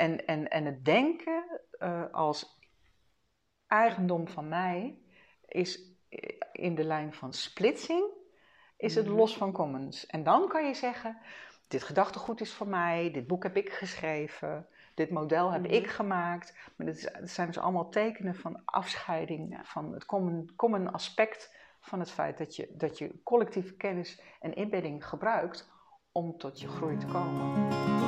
en, en, en het denken uh, als eigendom van mij is in de lijn van splitsing, is het mhm. los van commons. En dan kan je zeggen, dit gedachtegoed is voor mij, dit boek heb ik geschreven, dit model heb ik mhm. gemaakt. Maar het zijn dus allemaal tekenen van afscheiding van het common, common aspect van het feit dat je, dat je collectieve kennis en inbedding gebruikt om tot je groei te komen.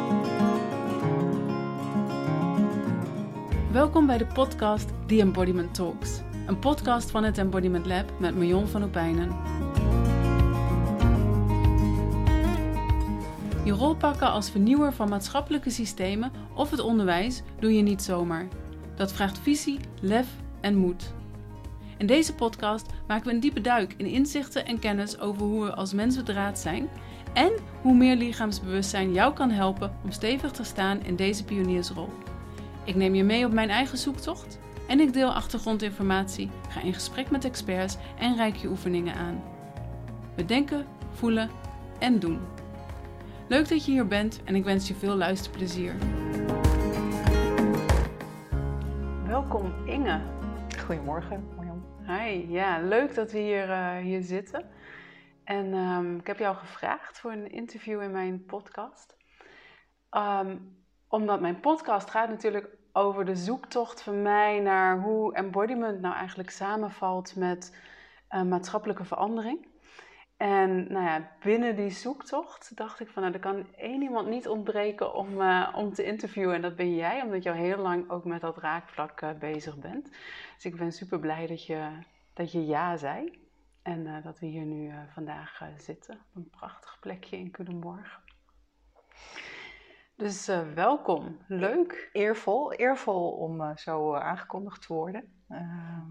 Welkom bij de podcast The Embodiment Talks, een podcast van het Embodiment Lab met Marion van Opijnen. Je rol pakken als vernieuwer van maatschappelijke systemen of het onderwijs doe je niet zomaar. Dat vraagt visie, lef en moed. In deze podcast maken we een diepe duik in inzichten en kennis over hoe we als mens bedraad zijn en hoe meer lichaamsbewustzijn jou kan helpen om stevig te staan in deze pioniersrol. Ik neem je mee op mijn eigen zoektocht en ik deel achtergrondinformatie, ga in gesprek met experts en reik je oefeningen aan. We denken, voelen en doen. Leuk dat je hier bent en ik wens je veel luisterplezier. Welkom Inge. Goedemorgen Marjan. Hi, ja, leuk dat we hier, uh, hier zitten. En um, ik heb jou gevraagd voor een interview in mijn podcast. Um, omdat mijn podcast gaat natuurlijk over de zoektocht van mij naar hoe embodiment nou eigenlijk samenvalt met uh, maatschappelijke verandering. En nou ja, binnen die zoektocht dacht ik van nou, er kan één iemand niet ontbreken om, uh, om te interviewen. En dat ben jij, omdat je al heel lang ook met dat raakvlak uh, bezig bent. Dus ik ben super blij dat je, dat je ja zei. En dat we hier nu vandaag zitten. Een prachtig plekje in Culemborg. Dus uh, welkom, leuk. Eervol, eervol om uh, zo uh, aangekondigd te worden. Ehm,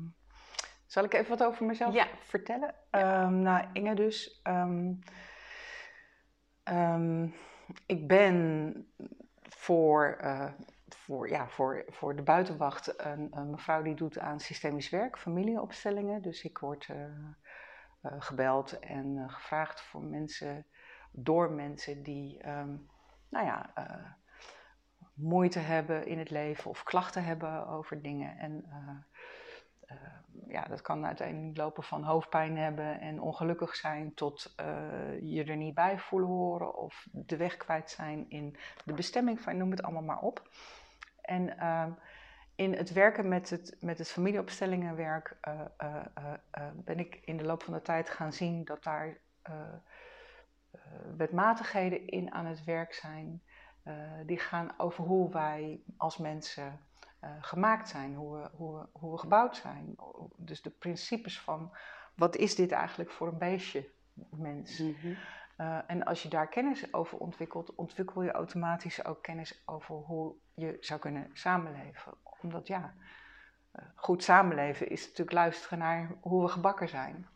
zal ik even wat over mezelf ja. vertellen? Ja. Um, nou, Inge dus. Um, ik ben voor, voor, ja, voor, voor de buitenwacht een, een, mevrouw die doet aan systemisch werk, familieopstellingen. Dus ik word gebeld en gevraagd voor mensen, door mensen die nou ja, uh, moeite hebben in het leven of klachten hebben over dingen. En uh, ja, dat kan uiteindelijk lopen van hoofdpijn hebben en ongelukkig zijn tot je er niet bij voelen horen of de weg kwijt zijn in de bestemming van, noem het allemaal maar op. En in het werken met het, met het familieopstellingenwerk ben ik in de loop van de tijd gaan zien dat daar wetmatigheden in aan het werk zijn. Uh, die gaan over hoe wij als mensen uh, gemaakt zijn, hoe we, hoe, we, hoe we gebouwd zijn. Dus de principes van wat is dit eigenlijk voor een beestje, mens. Mm -hmm. en als je daar kennis over ontwikkelt, ontwikkel je automatisch ook kennis over hoe je zou kunnen samenleven. Omdat ja, goed samenleven is natuurlijk luisteren naar hoe we gebakken zijn.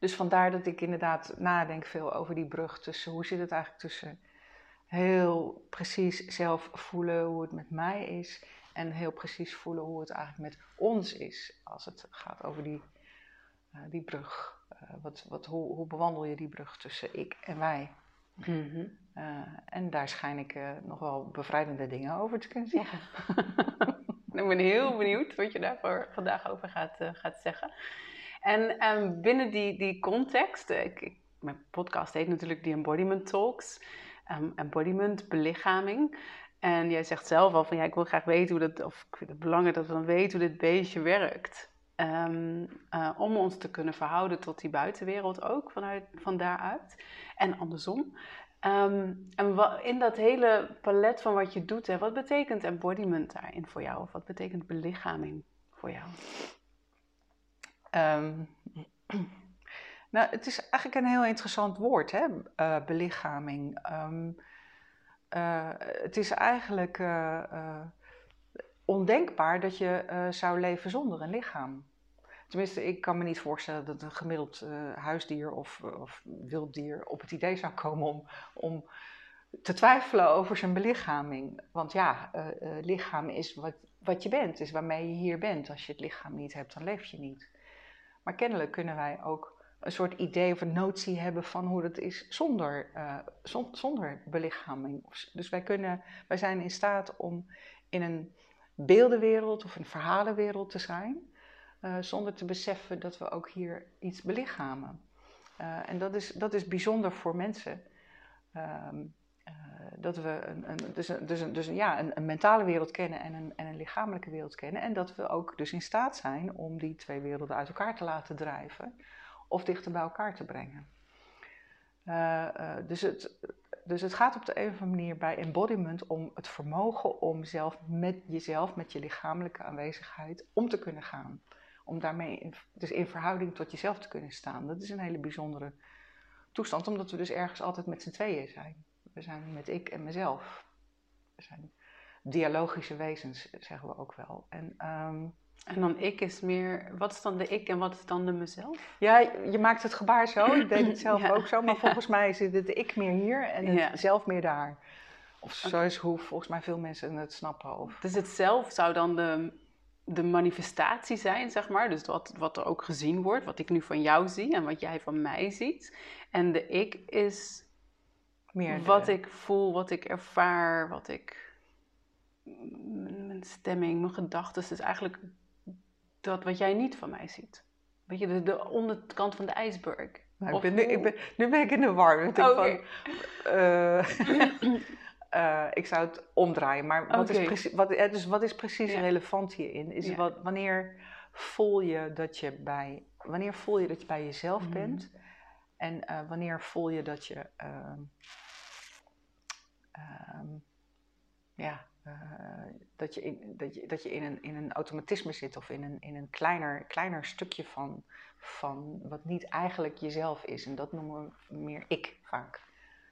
Dus vandaar dat ik inderdaad nadenk veel over die brug tussen hoe zit het eigenlijk tussen heel precies zelf voelen hoe het met mij is en heel precies voelen hoe het eigenlijk met ons is als het gaat over die, uh, die brug. Uh, wat, wat, hoe, hoe bewandel je die brug tussen ik en wij? Mm-hmm. uh, en daar schijn ik nog wel bevrijdende dingen over te kunnen zeggen. ik ben heel benieuwd wat je daar vandaag over gaat, gaat zeggen. En um, binnen die, die context, eh, ik, mijn podcast heet natuurlijk The Embodiment Talks, um, embodiment, belichaming. En jij zegt zelf al van ja, ik wil graag weten hoe dat, of ik vind het belangrijk dat we dan weten hoe dit beestje werkt. Um, uh, om ons te kunnen verhouden tot die buitenwereld ook, vanuit, van daaruit. En andersom. En in dat hele palet van wat je doet, hè, wat betekent embodiment daarin voor jou? Of wat betekent belichaming voor jou? Um, nou, het is eigenlijk een heel interessant woord, hè? Uh, belichaming. Um, uh, het is eigenlijk uh, ondenkbaar dat je zou leven zonder een lichaam. Tenminste, ik kan me niet voorstellen dat een gemiddeld huisdier of, of wilddier op het idee zou komen om, om te twijfelen over zijn belichaming. Want ja, lichaam is wat, wat je bent, is waarmee je hier bent. Als je het lichaam niet hebt, dan leef je niet. Maar kennelijk kunnen wij ook een soort idee of een notie hebben van hoe dat is zonder, uh, zonder belichaming. Dus wij, kunnen, wij zijn in staat om in een beeldenwereld of een verhalenwereld te zijn, uh, zonder te beseffen dat we ook hier iets belichamen. Uh, en dat is, dat is bijzonder voor mensen. Um, dat we een, een, dus, dus, dus ja, een, een, mentale wereld kennen en een, en een lichamelijke wereld kennen. En dat we ook dus in staat zijn om die twee werelden uit elkaar te laten drijven of dichter bij elkaar te brengen. Uh, uh, dus, het, dus het gaat op de een of andere manier bij embodiment om het vermogen om zelf met jezelf, met je lichamelijke aanwezigheid, om te kunnen gaan. Om daarmee dus in verhouding tot jezelf te kunnen staan. Dat is een hele bijzondere toestand, omdat we dus ergens altijd met z'n tweeën zijn. We zijn met ik en mezelf. We zijn dialogische wezens, zeggen we ook wel. En, um, en dan ik is meer, wat is dan de ik en wat is dan de mezelf? Ja, je maakt het gebaar zo, ik deed het zelf ook zo, maar volgens mij zit het ik meer hier en het ja. zelf meer daar. Of zo is hoe volgens mij veel mensen het snappen. Of... Dus het zelf zou dan de, de manifestatie zijn, zeg maar. Dus wat, wat er ook gezien wordt, wat ik nu van jou zie en wat jij van mij ziet. En de ik is meer wat ik voel, wat ik ervaar, wat ik. Mijn stemming, mijn gedachten. Dus eigenlijk dat wat jij niet van mij ziet. Weet je, de, de onderkant van de ijsberg. Nou, ik ben nu, ik ben, nu ben ik in de war. Ik, van, uh, uh, ik zou het omdraaien, maar wat, okay. is, precies, wat, dus wat is precies ja. relevant hierin? Is ja. wat, wanneer voel je dat je bij, wanneer voel je dat je bij jezelf mm. bent? En uh, wanneer voel je dat je, um, ja, uh, dat je, in, dat je, dat je in, een, in een automatisme zit of in een, in een kleiner, kleiner stukje van, van wat niet eigenlijk jezelf is. En dat noemen we meer ik vaak.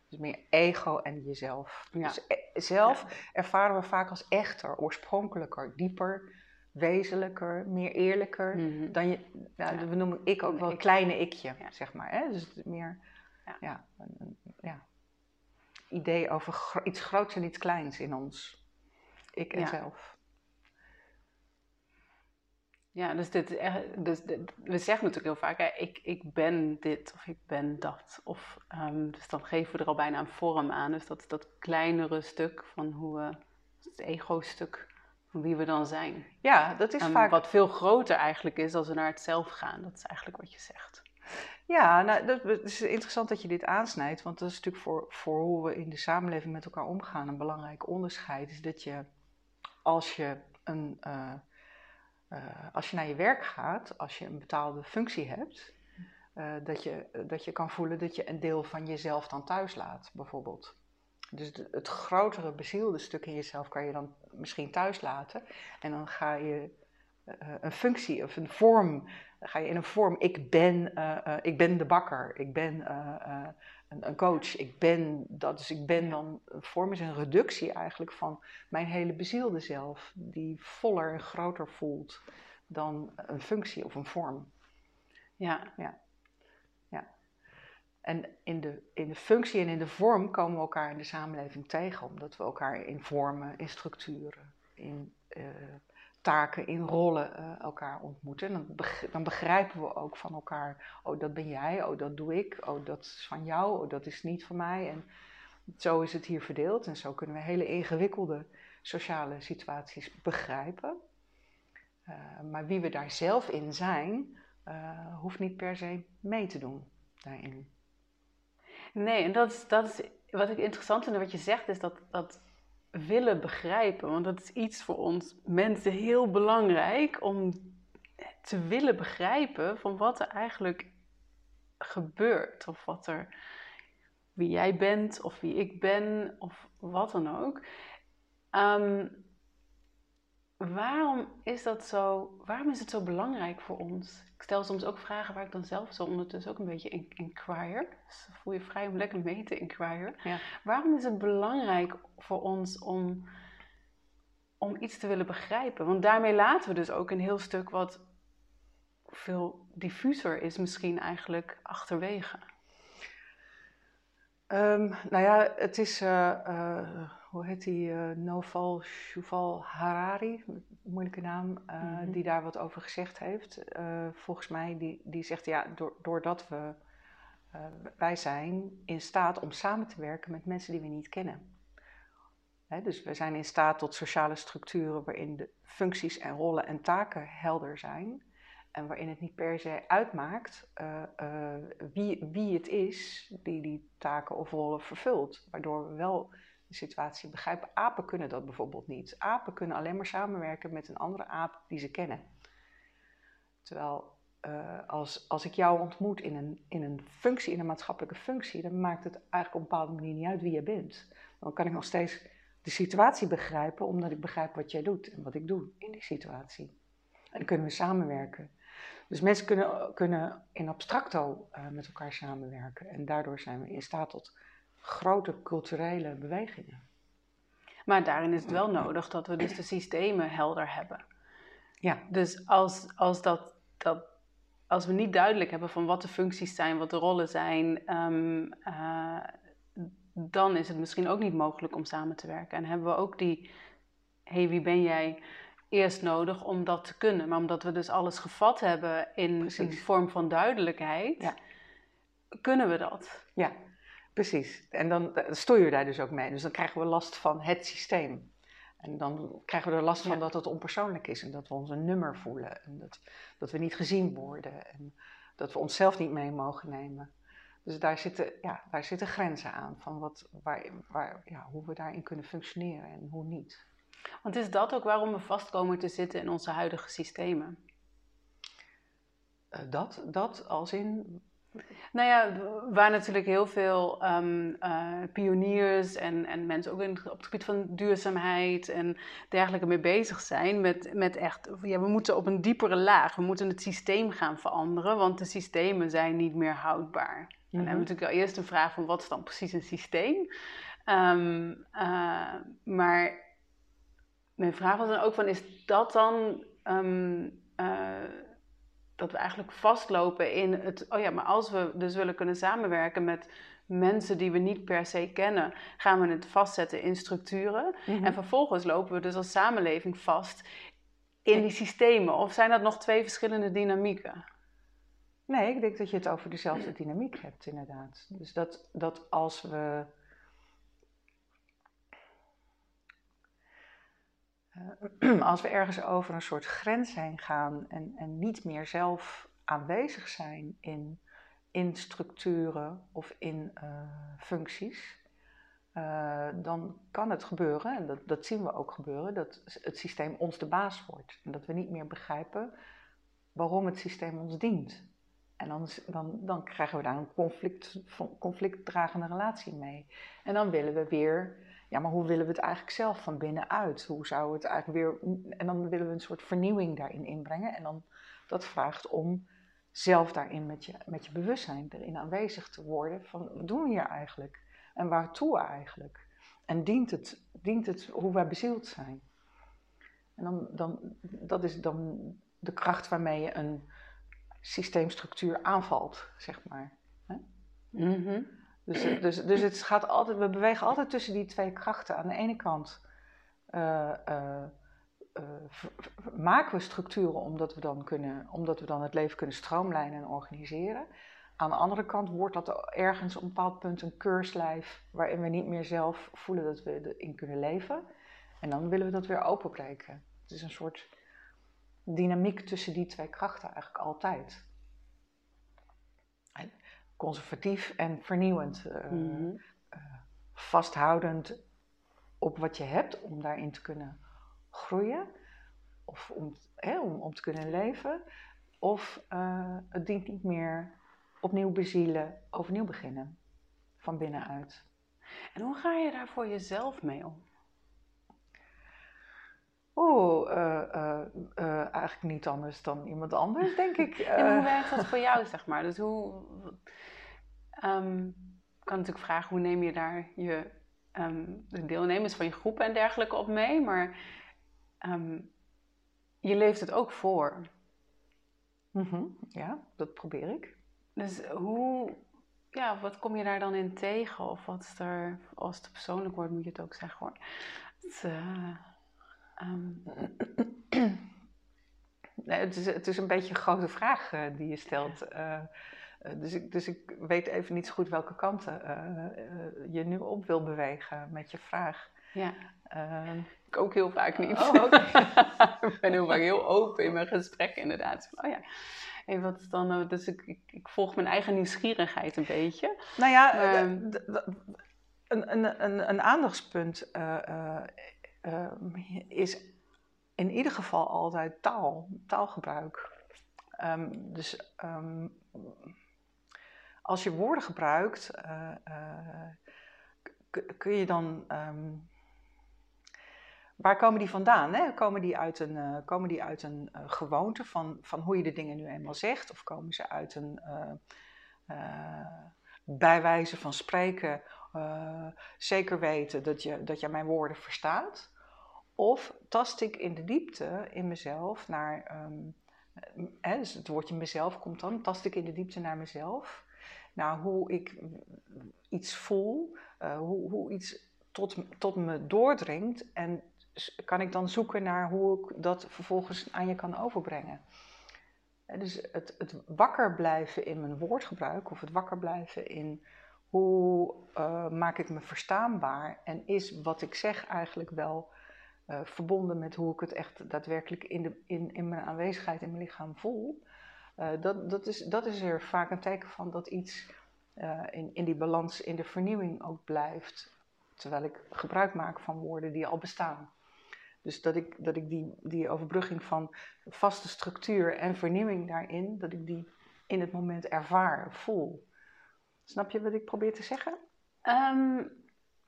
Dus meer ego en jezelf. Ja. Dus zelf ja. ervaren we vaak als echter, oorspronkelijker, dieper, wezenlijker, meer eerlijker mm-hmm. dan je. Nou, ja. We noemen ik ook wel een kleine ikje, zeg maar. Hè? Dus meer ja. Een, ja, idee over gro iets groots en iets kleins in ons. Ik en zelf. Ja, dus, dit, dus dit, we zeggen natuurlijk heel vaak, hè, ik, ik ben dit of ik ben dat. Of, um, dus dan geven we er al bijna een vorm aan. Dus dat, dat kleinere stuk van hoe we, het ego-stuk wie we dan zijn. Ja, dat is vaak... Wat veel groter eigenlijk is als we naar het zelf gaan. Dat is eigenlijk wat je zegt. Ja, nou, dat is interessant dat je dit aansnijdt. Want dat is natuurlijk voor, voor hoe we in de samenleving met elkaar omgaan een belangrijk onderscheid. Is dat je als je, een, uh, uh, als je naar je werk gaat, als je een betaalde functie hebt, uh, dat, je, dat je kan voelen dat je een deel van jezelf dan thuis laat, bijvoorbeeld. Dus de, het grotere bezielde stuk in jezelf kan je dan misschien thuis laten. En dan ga je een functie of een vorm, ga je in een vorm, ik ben, ik ben de bakker, ik ben een, een, coach. Ik ben dat, dus ik ben dan, een vorm is een reductie eigenlijk van mijn hele bezielde zelf, die voller en groter voelt dan een functie of een vorm. Ja. ja. En in de, in de functie en in de vorm komen we elkaar in de samenleving tegen, omdat we elkaar in vormen, in structuren, in uh, taken, in rollen uh, elkaar ontmoeten. En dan, dan, begrijpen we ook van elkaar, oh dat ben jij, oh dat doe ik, oh dat is van jou, oh dat is niet van mij. En zo is het hier verdeeld en zo kunnen we hele ingewikkelde sociale situaties begrijpen. Uh, maar wie we daar zelf in zijn, hoeft niet per se mee te doen daarin. Nee, en dat is, dat is wat ik interessant vind wat je zegt, is dat, dat willen begrijpen. Want dat is iets voor ons mensen heel belangrijk om te willen begrijpen van wat er eigenlijk gebeurt. Of wat er, wie jij bent, of wie ik ben, of wat dan ook. Um, waarom is dat zo, waarom is het zo belangrijk voor ons? Ik stel soms ook vragen waar ik dan zelf zo ondertussen ook een beetje in inquire. Dus voel je vrij om lekker mee te inquire. Ja. Waarom is het belangrijk voor ons om, om iets te willen begrijpen? Want daarmee laten we dus ook een heel stuk wat veel diffuser is misschien eigenlijk achterwege. Um, nou ja, het is... Uh, uh hoe heet die, uh, Noval Shuval Harari, moeilijke naam, uh, die daar wat over gezegd heeft. Uh, volgens mij, die, die zegt ja, doordat we, wij zijn in staat om samen te werken met mensen die we niet kennen. Hè, dus we zijn in staat tot sociale structuren waarin de functies en rollen en taken helder zijn. En waarin het niet per se uitmaakt wie, wie het is die die taken of rollen vervult. Waardoor we wel situatie begrijpen. Apen kunnen dat bijvoorbeeld niet. Apen kunnen alleen maar samenwerken met een andere aap die ze kennen. Terwijl uh, als, als ik jou ontmoet in een, in een functie, in een maatschappelijke functie, dan maakt het eigenlijk op een bepaalde manier niet uit wie je bent. Dan kan ik nog steeds de situatie begrijpen, omdat ik begrijp wat jij doet en wat ik doe in die situatie. En dan kunnen we samenwerken. Dus mensen kunnen, kunnen in abstracto uh, met elkaar samenwerken. En daardoor zijn we in staat tot grote culturele bewegingen. Maar daarin is het wel nodig dat we dus de systemen helder hebben. Ja. Dus als, als, dat, dat, als we niet duidelijk hebben van wat de functies zijn, wat de rollen zijn, ehm, eh, dan is het misschien ook niet mogelijk om samen te werken. En hebben we ook die, hé, hey, wie ben jij, eerst nodig om dat te kunnen. Maar omdat we dus alles gevat hebben in een vorm van duidelijkheid, ja. kunnen we dat. Ja, Precies. En dan stoor je daar dus ook mee. Dus dan krijgen we last van het systeem. En dan krijgen we er last van dat het onpersoonlijk is en dat we ons een nummer voelen. En dat, dat we niet gezien worden en dat we onszelf niet mee mogen nemen. Dus daar zitten, ja, daar zitten grenzen aan van wat, waar, waar, ja, hoe we daarin kunnen functioneren en hoe niet. Want is dat ook waarom we vast komen te zitten in onze huidige systemen? Uh, dat, dat als in nou ja, waar natuurlijk heel veel um, uh, pioniers en, en mensen ook in, op het gebied van duurzaamheid en dergelijke mee bezig zijn. Met, met echt, ja, we moeten op een diepere laag, we moeten het systeem gaan veranderen, want de systemen zijn niet meer houdbaar. En dan hebben we mhm. natuurlijk al eerst een vraag van wat is dan precies een systeem? Um, uh, maar mijn vraag was dan ook van, is dat dan... Um, uh, dat we eigenlijk vastlopen in het, oh ja, maar als we dus willen kunnen samenwerken met mensen die we niet per se kennen, gaan we het vastzetten in structuren. Mhm. En vervolgens lopen we dus als samenleving vast in die systemen. Of zijn dat nog twee verschillende dynamieken? Nee, ik denk dat je het over dezelfde dynamiek hebt, inderdaad. Dus dat, dat als we Eh, als we ergens over een soort grens heen gaan en, en niet meer zelf aanwezig zijn in, in structuren of in uh, functies, uh, dan kan het gebeuren, en dat, dat zien we ook gebeuren, dat het systeem ons de baas wordt. En dat we niet meer begrijpen waarom het systeem ons dient. En dan, dan, dan krijgen we daar een conflict, conflictdragende relatie mee. En dan willen we weer ja, maar hoe willen we het eigenlijk zelf van binnenuit? Hoe zou het eigenlijk weer. En dan willen we een soort vernieuwing daarin inbrengen. En dan dat vraagt om zelf daarin met je, met je bewustzijn erin aanwezig te worden. Van wat doen we hier eigenlijk? En waartoe eigenlijk? En dient het, dient het hoe wij bezield zijn? En dan, dan, dat is dan de kracht waarmee je een systeemstructuur aanvalt, zeg maar. Mm dus, dus, dus het gaat altijd, we bewegen altijd tussen die twee krachten. Aan de ene kant uh, uh, maken we structuren omdat we, dan kunnen, omdat we dan het leven kunnen stroomlijnen en organiseren. Aan de andere kant wordt dat ergens op een bepaald punt een keurslijf waarin we niet meer zelf voelen dat we erin kunnen leven. En dan willen we dat weer openbreken. Het is een soort dynamiek tussen die twee krachten eigenlijk altijd conservatief en vernieuwend. Uh, mm vasthoudend op wat je hebt om daarin te kunnen groeien. Of om, hè, om, om te kunnen leven. Of uh, het dient niet meer opnieuw bezielen, overnieuw beginnen. Van binnenuit. En hoe ga je daar voor jezelf mee om? Oh, eigenlijk niet anders dan iemand anders, denk ik. en hoe werkt dat voor jou, zeg maar? Dus hoe, Um, kan natuurlijk vragen hoe neem je daar je um, de deelnemers van je groep en dergelijke op mee, maar um, je leeft het ook voor. Mm -hmm. Ja, dat probeer ik. Dus hoe, ja, wat kom je daar dan in tegen? Of wat is er, als het persoonlijk wordt, moet je het ook zeggen hoor. Het, um... nee, het, is, het is een beetje een grote vraag uh, die je stelt. Uh, dus, ik, dus ik weet even niet zo goed welke kanten je nu op wil bewegen met je vraag. Ja. Ehm, ik ook heel vaak niet. Oh, ik ben heel vaak heel open in mijn gesprekken inderdaad. Oh ja. Hey, wat is dan, dus ik, ik, ik, volg mijn eigen nieuwsgierigheid een beetje. Nou ja, maar, een, een, een, een aandachtspunt uh, is in ieder geval altijd taal, taalgebruik. Um, dus um, als je woorden gebruikt, kun je dan. Waar komen die vandaan? Hè? Komen die uit een, uh, komen die uit een gewoonte van, van hoe je de dingen nu eenmaal zegt? Of komen ze uit een bijwijze van spreken, zeker weten dat je, dat je mijn woorden verstaat? Of tast ik in de diepte in mezelf naar, hè, dus het woordje mezelf komt dan, tast ik in de diepte naar mezelf, naar hoe ik iets voel, hoe, hoe iets tot, tot me doordringt en kan ik dan zoeken naar hoe ik dat vervolgens aan je kan overbrengen. Dus het, het wakker blijven in mijn woordgebruik of het wakker blijven in hoe uh, maak ik me verstaanbaar en is wat ik zeg eigenlijk wel uh, verbonden met hoe ik het echt daadwerkelijk in, de, in, in mijn aanwezigheid in mijn lichaam voel. Uh, dat, dat, is, dat is er vaak een teken van dat iets in, in die balans, in de vernieuwing ook blijft. Terwijl ik gebruik maak van woorden die al bestaan. Dus dat ik, dat ik die, die overbrugging van vaste structuur en vernieuwing daarin, dat ik die in het moment ervaar, voel. Snap je wat ik probeer te zeggen? Um,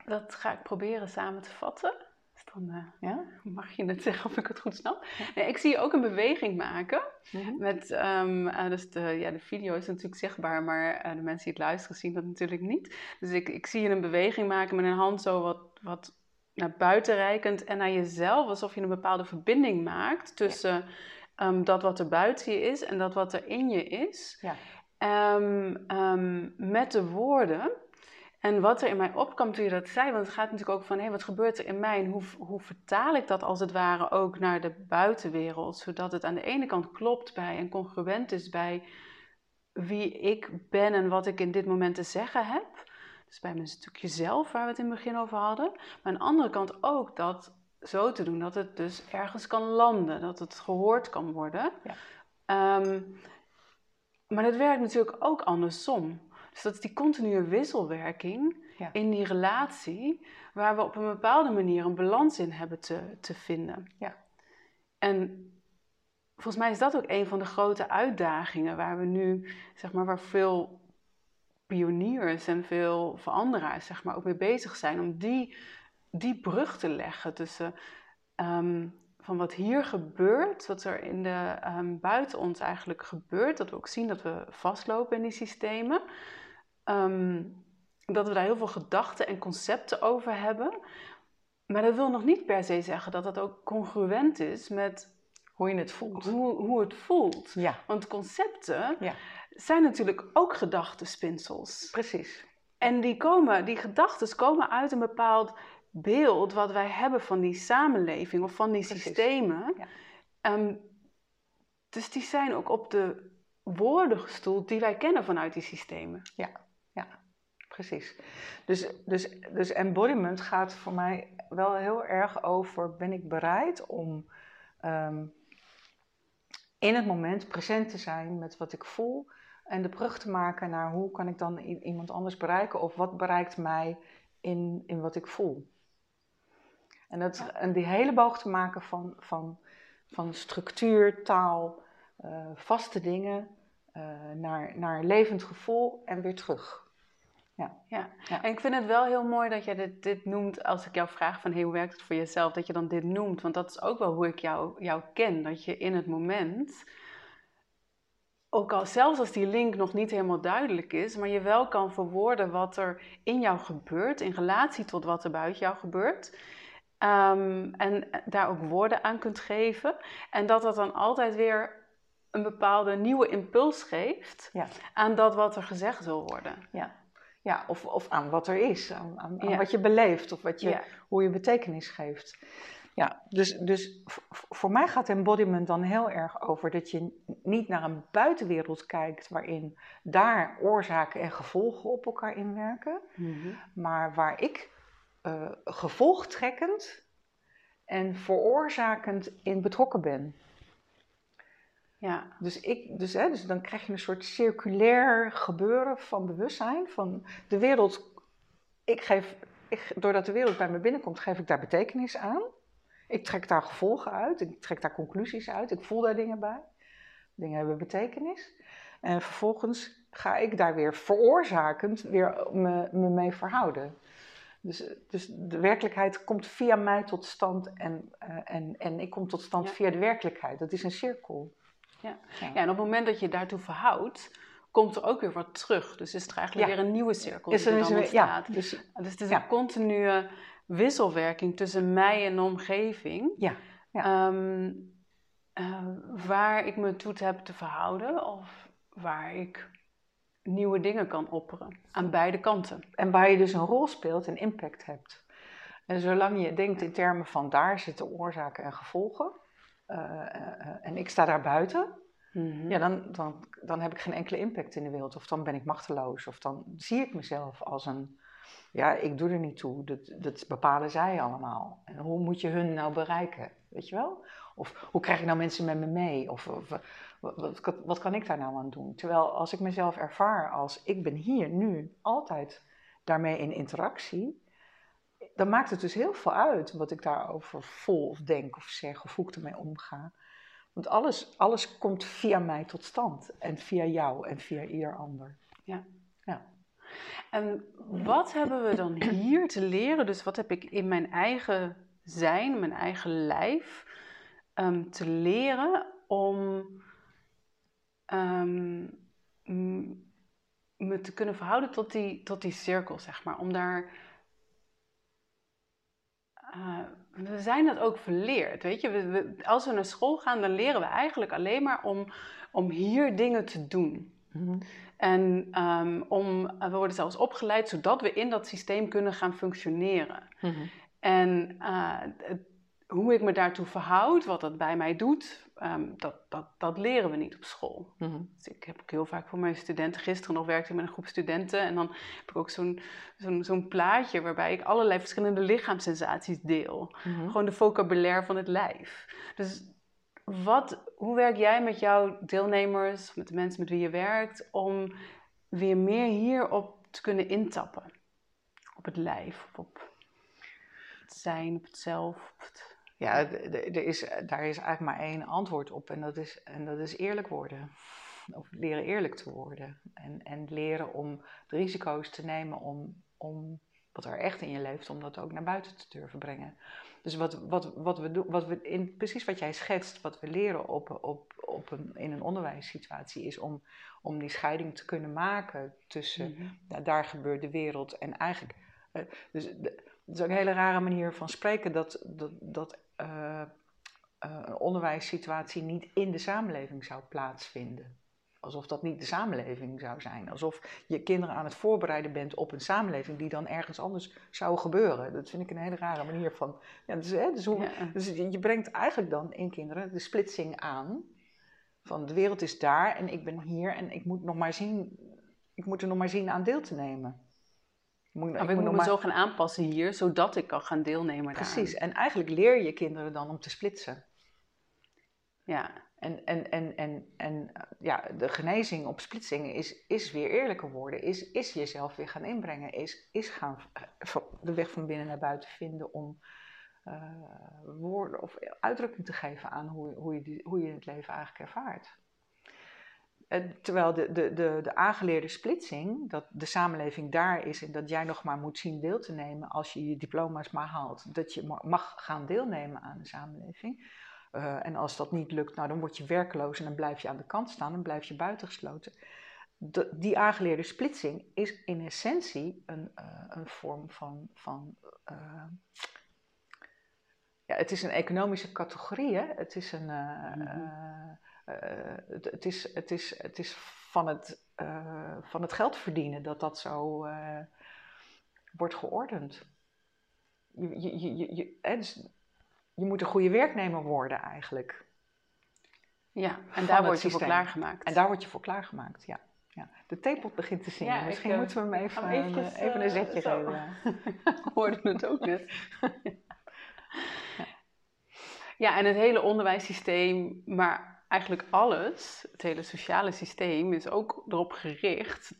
dat ga ik proberen samen te vatten. Dus dan uh, ja? mag je het zeggen of ik het goed snap. Nee, ik zie je ook een beweging maken. Mm-hmm. met, um, uh, dus de, ja, de video is natuurlijk zichtbaar, maar uh, de mensen die het luisteren zien dat natuurlijk niet. Dus ik, ik zie je een beweging maken met een hand zo wat, wat naar buiten reikend en naar jezelf, alsof je een bepaalde verbinding maakt tussen um, dat wat er buiten je is en dat wat er in je is. Ja. Um, um, met de woorden. En wat er in mij opkwam toen je dat zei, want het gaat natuurlijk ook van, hé, hey, wat gebeurt er in mij en hoe, hoe vertaal ik dat als het ware ook naar de buitenwereld, zodat het aan de ene kant klopt bij en congruent is bij wie ik ben en wat ik in dit moment te zeggen heb. Dus bij mijn stukje zelf, waar we het in het begin over hadden. Maar aan de andere kant ook dat zo te doen dat het dus ergens kan landen, dat het gehoord kan worden. Ja. Um, maar dat werkt natuurlijk ook andersom. Dus dat is die continue wisselwerking in die relatie, waar we op een bepaalde manier een balans in hebben te, te vinden. Ja. En volgens mij is dat ook een van de grote uitdagingen waar we nu, zeg maar, waar veel pioniers en veel veranderaars zeg maar, ook mee bezig zijn om die, die brug te leggen tussen um, van wat hier gebeurt, wat er in de, um, buiten ons eigenlijk gebeurt, dat we ook zien dat we vastlopen in die systemen, um, dat we daar heel veel gedachten en concepten over hebben. Maar dat wil nog niet per se zeggen dat dat ook congruent is met hoe je het voelt. Hoe, hoe het voelt. Ja. Want concepten, ja zijn natuurlijk ook gedachtenspinsels. Precies. En die, komen, die gedachten komen uit een bepaald beeld wat wij hebben van die samenleving of van die systemen. Ja. Um, dus die zijn ook op de woorden gestoeld die wij kennen vanuit die systemen. Ja, ja precies. Dus, dus, dus embodiment gaat voor mij wel heel erg over: ben ik bereid om um, in het moment present te zijn met wat ik voel en de brug te maken naar hoe kan ik dan iemand anders bereiken of wat bereikt mij in, in wat ik voel. En, dat, en die hele boog te maken van, van, van structuur, taal, uh, vaste dingen, uh, naar, naar levend gevoel en weer terug. Ja. Ja. ja. en ik vind het wel heel mooi dat jij dit, dit noemt als ik jou vraag van hey, hoe werkt het voor jezelf, dat je dan dit noemt. Want dat is ook wel hoe ik jou, jou ken, dat je in het moment ook al zelfs als die link nog niet helemaal duidelijk is, maar je wel kan verwoorden wat er in jou gebeurt, in relatie tot wat er buiten jou gebeurt. Um, en daar ook woorden aan kunt geven. En dat dat dan altijd weer een bepaalde nieuwe impuls geeft Ja. aan dat wat er gezegd wil worden. Ja, ja of, of aan wat er is, aan, aan, wat je beleeft of wat je, Ja. hoe je betekenis geeft. Ja, dus, dus voor mij gaat embodiment dan heel erg over dat je niet naar een buitenwereld kijkt waarin daar oorzaken en gevolgen op elkaar inwerken, maar waar ik eh, gevolgtrekkend en veroorzakend in betrokken ben. Ja, Dus, ik, dus, hè, dus dan krijg je een soort circulair gebeuren van bewustzijn. Van de wereld, ik geef, ik, doordat de wereld bij me binnenkomt, geef ik daar betekenis aan. Ik trek daar gevolgen uit, ik trek daar conclusies uit, ik voel daar dingen bij. Dingen hebben betekenis. En vervolgens ga ik daar weer veroorzakend weer me, me mee verhouden. Dus, dus de werkelijkheid komt via mij tot stand en, eh, en, en ik kom tot stand Ja. via de werkelijkheid. Dat is een cirkel. Ja. Ja. en op het moment dat je daartoe verhoudt, komt er ook weer wat terug. Dus is er eigenlijk Ja. weer een nieuwe cirkel Is die er dan is er- ja, ontstaat. dus, Dus het is een continue wisselwerking tussen mij en de omgeving. ja, Ja. Ehm, eh, waar ik me toe heb te verhouden of waar ik nieuwe dingen kan opperen. Aan beide kanten. en waar je dus een rol speelt en impact hebt. En zolang je denkt in termen van daar zitten oorzaken en gevolgen, eh, eh, en ik sta daar buiten, ja, dan, dan, dan heb ik geen enkele impact in de wereld. Of dan ben ik machteloos, of dan zie ik mezelf als een, ja, ik doe er niet toe, dat, dat bepalen zij allemaal. En hoe moet je hun nou bereiken, weet je wel? Of hoe krijg ik nou mensen met me mee? Of, of wat, wat, wat kan ik daar nou aan doen? Terwijl als ik mezelf ervaar als ik ben hier nu altijd daarmee in interactie, dan maakt het dus heel veel uit wat ik daarover voel of denk of zeg of hoe ik ermee omga. Want alles, alles komt via mij tot stand en via jou en via ieder ander. En wat hebben we dan hier te leren? Dus wat heb ik in mijn eigen zijn, mijn eigen lijf, ehm, te leren om ehm, me te kunnen verhouden tot die, tot die cirkel, zeg maar. Om daar. eh, we zijn dat ook verleerd, weet je. We, we- als we naar school gaan, dan leren we eigenlijk alleen maar om, om hier dingen te doen. En ehm, om, we worden zelfs opgeleid zodat we in dat systeem kunnen gaan functioneren. En eh, het- hoe ik me daartoe verhoud, wat dat bij mij doet, ehm, dat, dat, dat leren we niet op school. Dus ik heb ook heel vaak voor mijn studenten, gisteren nog werkte ik met een groep studenten. En dan heb ik ook zo'n zo'n zo'n plaatje waarbij ik allerlei verschillende lichaamssensaties deel. Gewoon de vocabulaire van het lijf. Dus wat, hoe werk jij met jouw deelnemers, met de mensen met wie je werkt, om weer meer hierop te kunnen intappen? Op het lijf, op het zijn, op het zelf. op het- Ja, er is, daar is eigenlijk maar één antwoord op en dat is, en dat is eerlijk worden. Of leren eerlijk te worden. En, en leren om de risico's te nemen om, om wat er echt in je leeft, om dat ook naar buiten te durven brengen. Dus wat, wat, wat we doen, wat we in, precies wat jij schetst, wat we leren op, op, op een, in een onderwijssituatie, is om, om die scheiding te kunnen maken tussen Mhm. nou, daar gebeurt de wereld en eigenlijk. eh, dus het is ook een hele rare manier van spreken dat, dat, dat eh, eh, een onderwijssituatie niet in de samenleving zou plaatsvinden. Alsof dat niet de samenleving zou zijn. Alsof je kinderen aan het voorbereiden bent op een samenleving die dan ergens anders zou gebeuren. Dat vind ik een hele rare manier van. Ja, dus, hè, dus, hoe, Ja. dus je je brengt eigenlijk dan in kinderen de splitsing aan. Van de wereld is daar en ik ben hier en ik moet, nog maar zien, ik moet er nog maar zien aan deel te nemen. Moet, ik ik moet me maar- zo gaan aanpassen hier, zodat ik kan gaan deelnemen Precies, daaraan. en eigenlijk leer je kinderen dan om te splitsen. Ja, En, en, en, en, en ja, de genezing op splitsingen is, is weer eerlijker worden, is, is jezelf weer gaan inbrengen, is, is gaan de weg van binnen naar buiten vinden om eh, woorden of uitdrukking te geven aan hoe, hoe, je, die- hoe je het leven eigenlijk ervaart. Terwijl de, de, de, de aangeleerde splitsing, dat de samenleving daar is en dat jij nog maar moet zien deel te nemen als je je diploma's maar haalt, dat je ma- mag gaan deelnemen aan de samenleving. Eh, en als dat niet lukt, nou, dan word je werkloos en dan blijf je aan de kant staan, dan blijf je buitengesloten. De, die aangeleerde splitsing is in essentie een, eh, een vorm van. van eh, ja, het is een economische categorie, hè? Het is een. Mhm. Eh, het, het, is, het, is, het is van het, van het geld verdienen dat dat zo wordt geordend. Je, je, je, je, dus je moet een goede werknemer worden eigenlijk. Ja, en daar word je voor klaargemaakt. En daar word je voor klaargemaakt, ja. ja. De theepot begint te zingen. Misschien moeten we hem even, even, even een zetje geven. hoorde het ook net. Ja, en het hele onderwijssysteem, maar eigenlijk alles, het hele sociale systeem, is ook erop gericht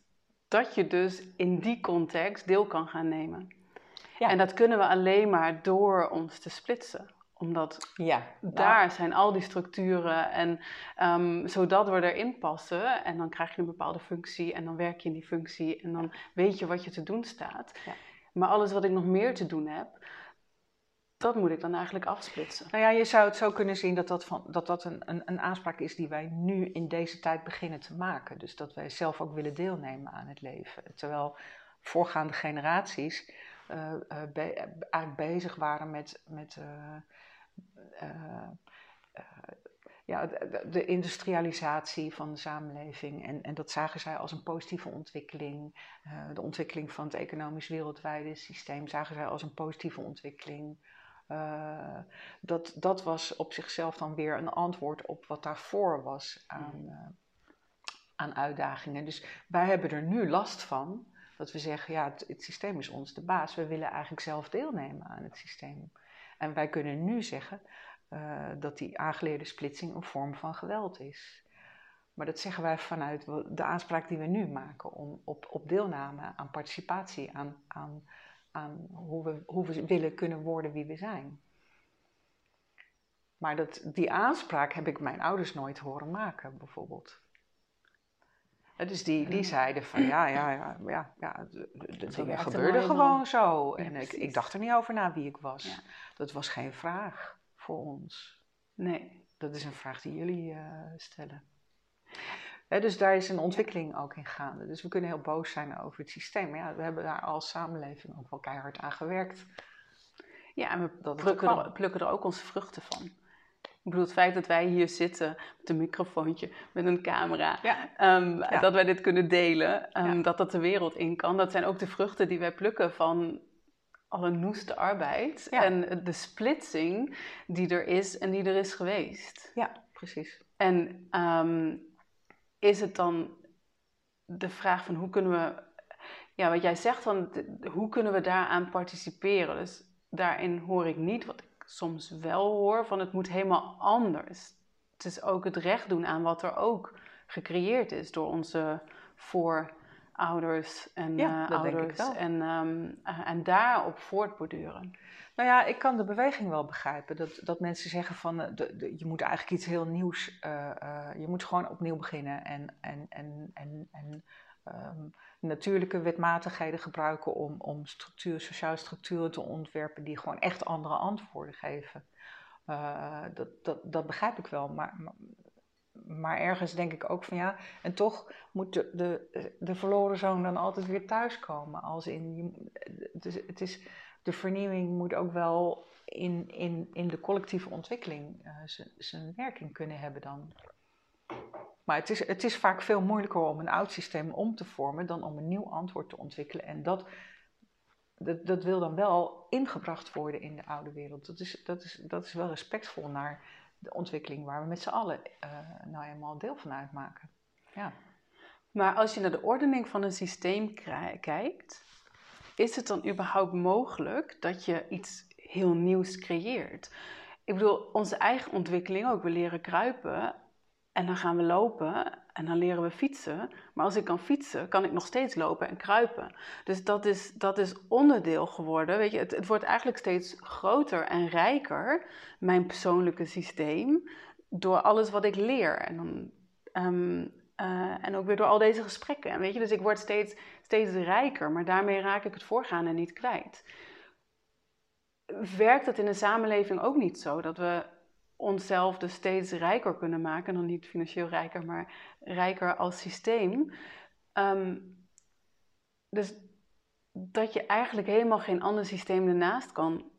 dat je dus in die context deel kan gaan nemen. Ja. En dat kunnen we alleen maar door ons te splitsen omdat ja, daar zijn al die structuren en um, zodat we erin passen en dan krijg je een bepaalde functie en dan werk je in die functie en dan weet je wat je te doen staat. Ja. Maar alles wat ik nog meer te doen heb, dat moet ik dan eigenlijk afsplitsen. Nou ja, je zou het zo kunnen zien dat dat, van, dat, dat een, een, een aanspraak is die wij nu in deze tijd beginnen te maken. Dus dat wij zelf ook willen deelnemen aan het leven. Terwijl voorgaande generaties uh, uh, bezig waren met, met ja, de, de, industrialisatie van de samenleving. En, en dat zagen zij als een positieve ontwikkeling. de ontwikkeling van het economisch wereldwijde systeem zagen zij als een positieve ontwikkeling. Uh, dat, dat was op zichzelf dan weer een antwoord op wat daarvoor was aan, uh, aan uitdagingen. Dus wij hebben er nu last van dat we zeggen, ja, het, het, systeem is ons de baas. We willen eigenlijk zelf deelnemen aan het systeem. En wij kunnen nu zeggen uh, dat die aangeleerde splitsing een vorm van geweld is. Maar dat zeggen wij vanuit de aanspraak die we nu maken om, op, op deelname, aan participatie, aan, aan aan hoe we, hoe we willen kunnen worden wie we zijn. Maar dat, die aanspraak heb ik mijn ouders nooit horen maken, bijvoorbeeld. Dus die, die zeiden van ja, ja, ja, ja, ja de, de dingen gebeurden gewoon zo. en ik, ik dacht er niet over na wie ik was. Dat was geen vraag voor ons. Nee. Dat is een vraag die jullie uh, stellen dus daar is een ontwikkeling ook in gaande. Dus we kunnen heel boos zijn over het systeem. Maar ja, we hebben daar als samenleving ook wel keihard aan gewerkt. Ja, en we plukken er, plukken er, ook onze vruchten van. Ik bedoel, het feit dat wij hier zitten met een microfoontje, met een camera, ehm, dat wij dit kunnen delen, um, dat dat de wereld in kan, dat zijn ook de vruchten die wij plukken van alle noeste arbeid en de splitsing die er is en die er is geweest. Ja, precies. En um, is het dan de vraag van hoe kunnen we, ja, wat jij zegt van hoe kunnen we daaraan participeren? Dus daarin hoor ik niet wat ik soms wel hoor, van het moet helemaal anders. Het is ook het recht doen aan wat er ook gecreëerd is door onze voorouders en ja, uh, ouders. En, um, uh, en daarop voortborduren. Nou ja, ik kan de beweging wel begrijpen. Dat, dat mensen zeggen van eh, de, de, je moet eigenlijk iets heel nieuws. Uh, je moet gewoon opnieuw beginnen. En, en, en, en, en um, natuurlijke wetmatigheden gebruiken om, om structuur, sociale structuren te ontwerpen die gewoon echt andere antwoorden geven. Dat, dat, dat begrijp ik wel. Maar, maar, maar, ergens denk ik ook van ja, en toch moet de, de, de verloren zoon dan altijd weer thuiskomen. Als in, je, het is, de vernieuwing moet ook wel in, in, in de collectieve ontwikkeling uh, zijn werking kunnen hebben dan. Maar het is, het is vaak veel moeilijker om een oud systeem om te vormen dan om een nieuw antwoord te ontwikkelen. En dat, dat, dat wil dan wel ingebracht worden in de oude wereld. Dat is, dat is, dat is wel respectvol naar de ontwikkeling waar we met z'n allen uh, nou eenmaal deel van uitmaken. Ja. Maar als je naar de ordening van een systeem kijkt, is het dan überhaupt mogelijk dat je iets heel nieuws creëert? Ik bedoel, onze eigen ontwikkeling ook. We leren kruipen en dan gaan we lopen en dan leren we fietsen. Maar als ik kan fietsen, kan ik nog steeds lopen en kruipen. Dus dat is, dat is onderdeel geworden. Weet je, het, het wordt eigenlijk steeds groter en rijker, mijn persoonlijke systeem, door alles wat ik leer. En dan ehm, uh, en ook weer door al deze gesprekken. En weet je, dus ik word steeds, steeds rijker, maar daarmee raak ik het voorgaande niet kwijt. Werkt het in een samenleving ook niet zo dat we onszelf dus steeds rijker kunnen maken? Dan niet financieel rijker, maar rijker als systeem. Um, dus dat je eigenlijk helemaal geen ander systeem ernaast kan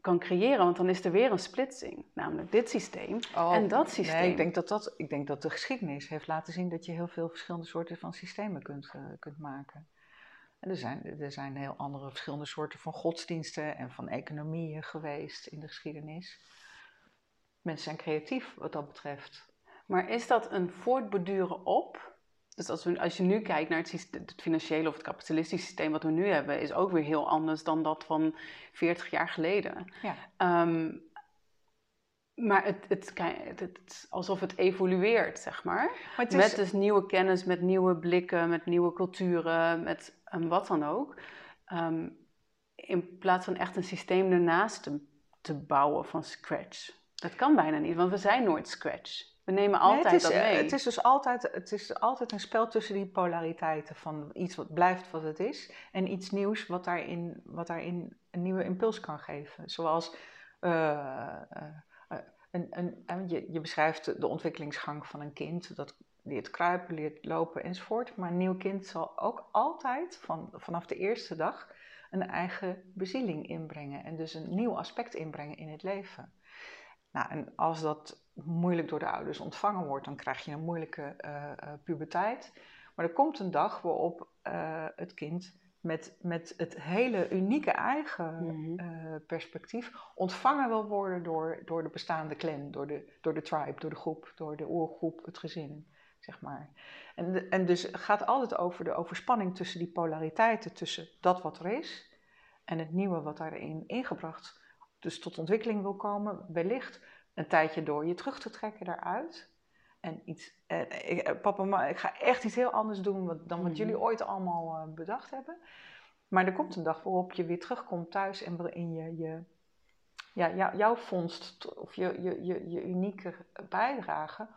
kan creëren. Want dan is er weer een splitsing. Namelijk dit systeem oh, en dat systeem. Nee, ik denk dat, dat, ik denk dat de geschiedenis heeft laten zien dat je heel veel verschillende soorten van systemen kunt, uh, kunt maken. En er zijn, er zijn heel andere verschillende soorten van godsdiensten en van economieën geweest in de geschiedenis. Mensen zijn creatief wat dat betreft. Maar is dat een voortborduren op? Dus als, we, als je nu kijkt naar het, systeem, het, financiële of het kapitalistische systeem wat we nu hebben, is ook weer heel anders dan dat van 40 jaar geleden. Ja. Ehm, maar het, het, het, het, alsof het evolueert, zeg maar. maar is... Met dus nieuwe kennis, met nieuwe blikken, met nieuwe culturen, met um, wat dan ook. Ehm, in plaats van echt een systeem ernaast te, te bouwen van scratch. Dat kan bijna niet, want we zijn nooit scratch. We nemen altijd het is, dat mee. Het is dus altijd, het is altijd een spel tussen die polariteiten van iets wat blijft wat het is en iets nieuws wat daarin, wat daarin een nieuwe impuls kan geven. Zoals uh, een, een, je, je beschrijft de ontwikkelingsgang van een kind, dat leert kruipen, leert lopen enzovoort. Maar een nieuw kind zal ook altijd van, vanaf de eerste dag een eigen bezieling inbrengen en dus een nieuw aspect inbrengen in het leven. Nou, en als dat moeilijk door de ouders ontvangen wordt, dan krijg je een moeilijke uh, puberteit. Maar er komt een dag waarop uh, het kind met, met het hele unieke eigen mm perspectief ontvangen wil worden door, door de bestaande clan, door de, door de tribe, door de groep, door de oorgroep, het gezin, zeg maar. En, en dus gaat altijd over de overspanning tussen die polariteiten, tussen dat wat er is en het nieuwe wat daarin ingebracht dus tot ontwikkeling wil komen, wellicht een tijdje door je terug te trekken daaruit. En iets, eh, eh papa, maar ik ga echt iets heel anders doen dan wat jullie mhm. ooit allemaal eh, bedacht hebben. Maar er komt een dag waarop je weer terugkomt thuis en waarin je, je ja, jouw vondst of je, je, je, je unieke bijdrage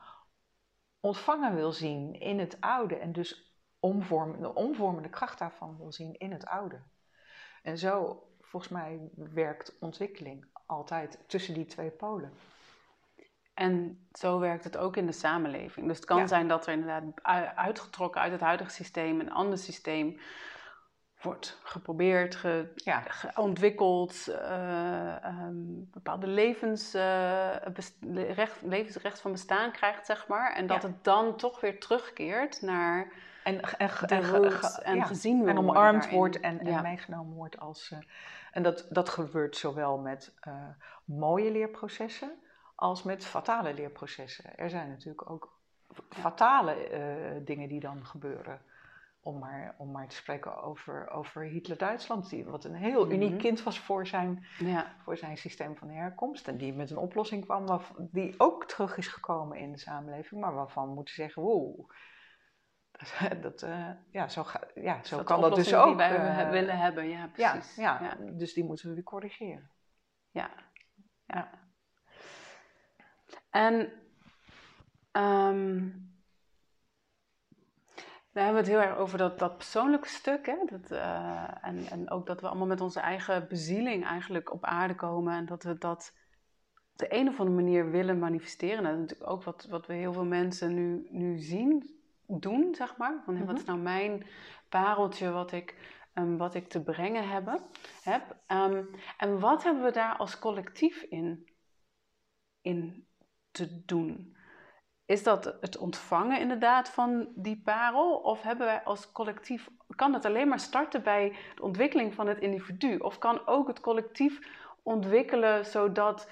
ontvangen wil zien in het oude. En dus omvormen, de omvormende kracht daarvan wil zien in het oude. En zo volgens mij werkt ontwikkeling altijd tussen die twee polen. En zo werkt het ook in de samenleving. Dus het kan zijn dat er inderdaad uitgetrokken uit het huidige systeem een ander systeem wordt geprobeerd, ge, ja. ontwikkeld, uh, um, bepaalde levens, uh, recht, levensrecht van bestaan krijgt, zeg maar. En dat het dan toch weer terugkeert naar en, en, roots en, en gezien wordt. En omarmd wordt en, en meegenomen wordt als... Uh, en dat, dat gebeurt zowel met uh, mooie leerprocessen als met fatale leerprocessen. Er zijn natuurlijk ook fatale uh, dingen die dan gebeuren. Om maar, om maar te spreken over, over Hitler-Duitsland, wat een heel uniek mhm. kind was voor zijn, ja. voor zijn systeem van herkomst. En die met een oplossing kwam, die ook terug is gekomen in de samenleving, maar waarvan we moeten zeggen: wow, dat, uh, ja, zo, ga, ja, zo kan dat dus ook. Die wij uh, willen hebben, ja, precies. Ja, ja, dus die moeten we weer corrigeren. Ja, ja. En um, we hebben het heel erg over dat, dat persoonlijke stuk. Hè? Dat, uh, en, en ook dat we allemaal met onze eigen bezieling eigenlijk op aarde komen. En dat we dat op de een of andere manier willen manifesteren. dat is natuurlijk ook wat, wat we heel veel mensen nu, nu zien doen, zeg maar. Van, Wat mhm. is nou mijn pareltje wat ik, um, wat ik te brengen hebben, heb? Um, en wat hebben we daar als collectief in, in te doen? Is dat het ontvangen inderdaad van die parel? Of hebben wij als collectief, kan het alleen maar starten bij de ontwikkeling van het individu? Of kan ook het collectief ontwikkelen zodat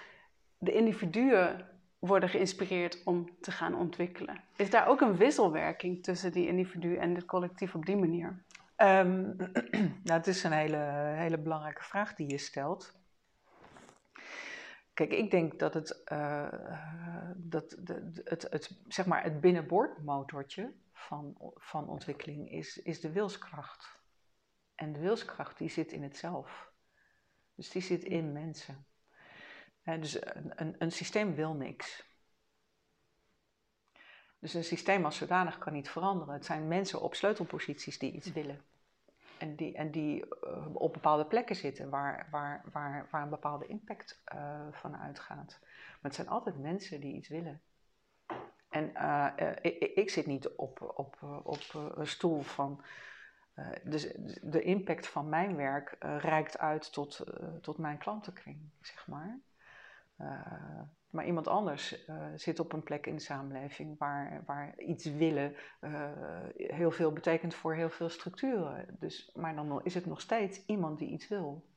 de individuen worden geïnspireerd om te gaan ontwikkelen. Is daar ook een wisselwerking tussen die individu en het collectief op die manier? Um, nou, het is een hele, hele belangrijke vraag die je stelt. Kijk, ik denk dat het, uh, dat de, het, het, zeg maar het binnenboordmotortje van, van ontwikkeling is, is de wilskracht. En de wilskracht die zit in het zelf. Dus die zit in mensen dus een, een, een, systeem wil niks. Dus een systeem als zodanig kan niet veranderen. Het zijn mensen op sleutelposities die iets willen. En die, en die uh, op bepaalde plekken zitten waar, waar, waar, waar een bepaalde impact uh, van uitgaat. Maar het zijn altijd mensen die iets willen. En uh, ik, ik, zit niet op, op, op een stoel van dus de impact van mijn werk reikt uit tot, tot mijn klantenkring, zeg maar. Maar iemand anders zit op een plek in de samenleving waar, waar iets willen heel veel betekent voor heel veel structuren. Dus, maar dan is het nog steeds iemand die iets wil.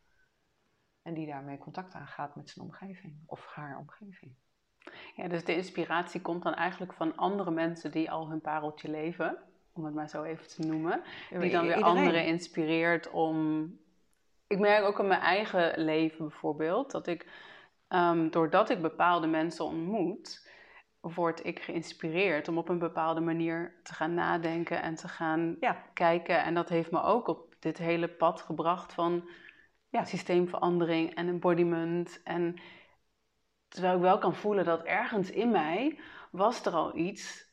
En die daarmee contact aangaat met zijn omgeving of haar omgeving. Ja, dus de inspiratie komt dan eigenlijk van andere mensen die al hun pareltje leven, om het maar zo even te noemen. Die dan weer anderen inspireert om. Ik merk ook in mijn eigen leven bijvoorbeeld dat ik, um, doordat ik bepaalde mensen ontmoet, word ik geïnspireerd om op een bepaalde manier te gaan nadenken en te gaan ja. kijken. En dat heeft me ook op dit hele pad gebracht van ja, systeemverandering en embodiment. En terwijl ik wel kan voelen dat ergens in mij was er al iets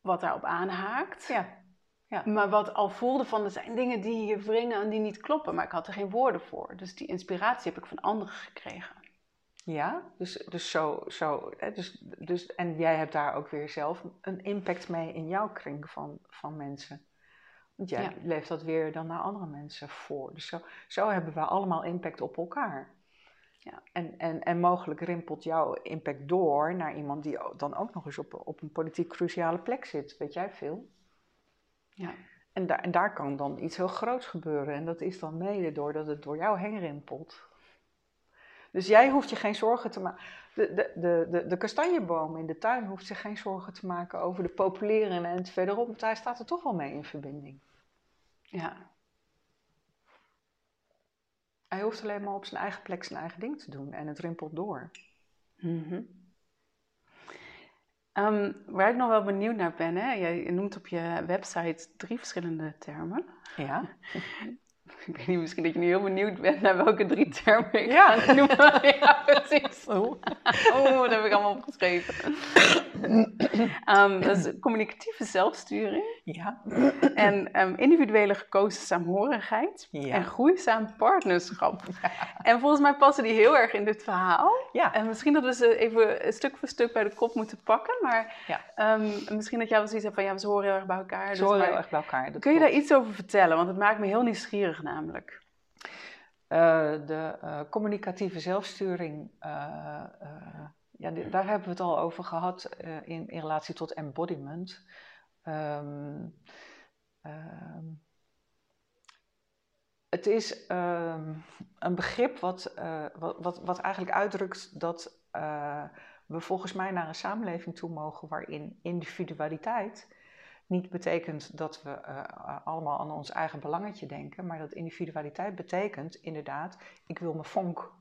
wat daarop aanhaakt. Ja. Ja. Maar wat al voelde van er zijn dingen die je wringen en die niet kloppen, maar ik had er geen woorden voor. Dus die inspiratie heb ik van anderen gekregen. Ja, dus, dus zo. zo hè, dus, dus, en jij hebt daar ook weer zelf een impact mee in jouw kring van, van mensen. Want jij leeft dat weer dan naar andere mensen voor. Dus zo, zo hebben we allemaal impact op elkaar. Ja. En, en, en mogelijk rimpelt jouw impact door naar iemand die dan ook nog eens op, op een politiek cruciale plek zit. Weet jij veel? Ja. En, daar en daar kan dan iets heel groots gebeuren. En dat is dan mede doordat het door jou heen rimpelt. Dus jij hoeft je geen zorgen te maken. De, de, de, de, de kastanjeboom in de tuin hoeft zich geen zorgen te maken over de populeren en het verderop, want hij staat er toch wel mee in verbinding. Ja. Hij hoeft alleen maar op zijn eigen plek zijn eigen ding te doen en het rimpelt door. Mm waar ik nog wel benieuwd naar ben, hè? jij noemt op je website drie verschillende termen. Ja. Ik weet niet, misschien dat je nu heel benieuwd bent naar welke drie termen ik ja. ga noemen. ja, precies. Oh. oh, dat heb ik allemaal opgeschreven. um, dat is communicatieve zelfsturing. Ja. En um, individuele gekozen saamhorigheid. Ja. En groeizaam partnerschap. En volgens mij passen die heel erg in dit verhaal. Ja. En misschien dat we ze even stuk voor stuk bij de kop moeten pakken. Maar ja. um, misschien dat jij wel zoiets hebt van, ja, ze horen heel erg bij elkaar. Ze dus horen heel erg bij elkaar. kun je daar iets over vertellen? Want het maakt me heel nieuwsgierig namelijk. Uh, de uh, communicatieve zelfsturing uh, ja, daar hebben we het al over gehad uh, in, in, relatie tot embodiment. Um, um, het is um, een begrip wat, uh, wat, wat, wat, eigenlijk uitdrukt dat uh, we volgens mij naar een samenleving toe mogen waarin individualiteit niet betekent dat we allemaal aan ons eigen belangetje denken, maar dat individualiteit betekent inderdaad, ik wil mijn vonk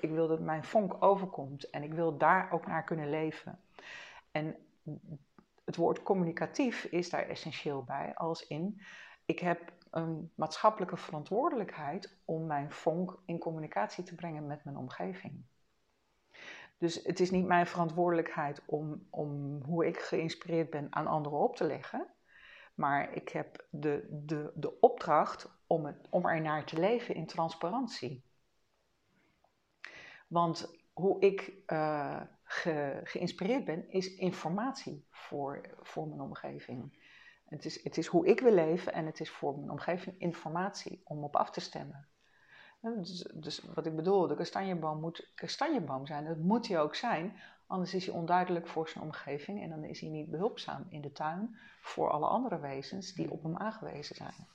ik wil dat mijn vonk overkomt en ik wil daar ook naar kunnen leven. En het woord communicatief is daar essentieel bij, als in ik heb een maatschappelijke verantwoordelijkheid om mijn vonk in communicatie te brengen met mijn omgeving. Dus het is niet mijn verantwoordelijkheid om, om hoe ik geïnspireerd ben aan anderen op te leggen. Maar ik heb de, de, de opdracht om, om er naar te leven in transparantie. Want hoe ik uh, ge, geïnspireerd ben, is informatie voor, voor mijn omgeving. Het is, het is hoe ik wil leven en het is voor mijn omgeving informatie om op af te stemmen. Dus, dus, wat ik bedoel, de kastanjeboom moet kastanjeboom zijn. Dat moet hij ook zijn, anders is hij onduidelijk voor zijn omgeving en dan is hij niet behulpzaam in de tuin voor alle andere wezens die op hem aangewezen zijn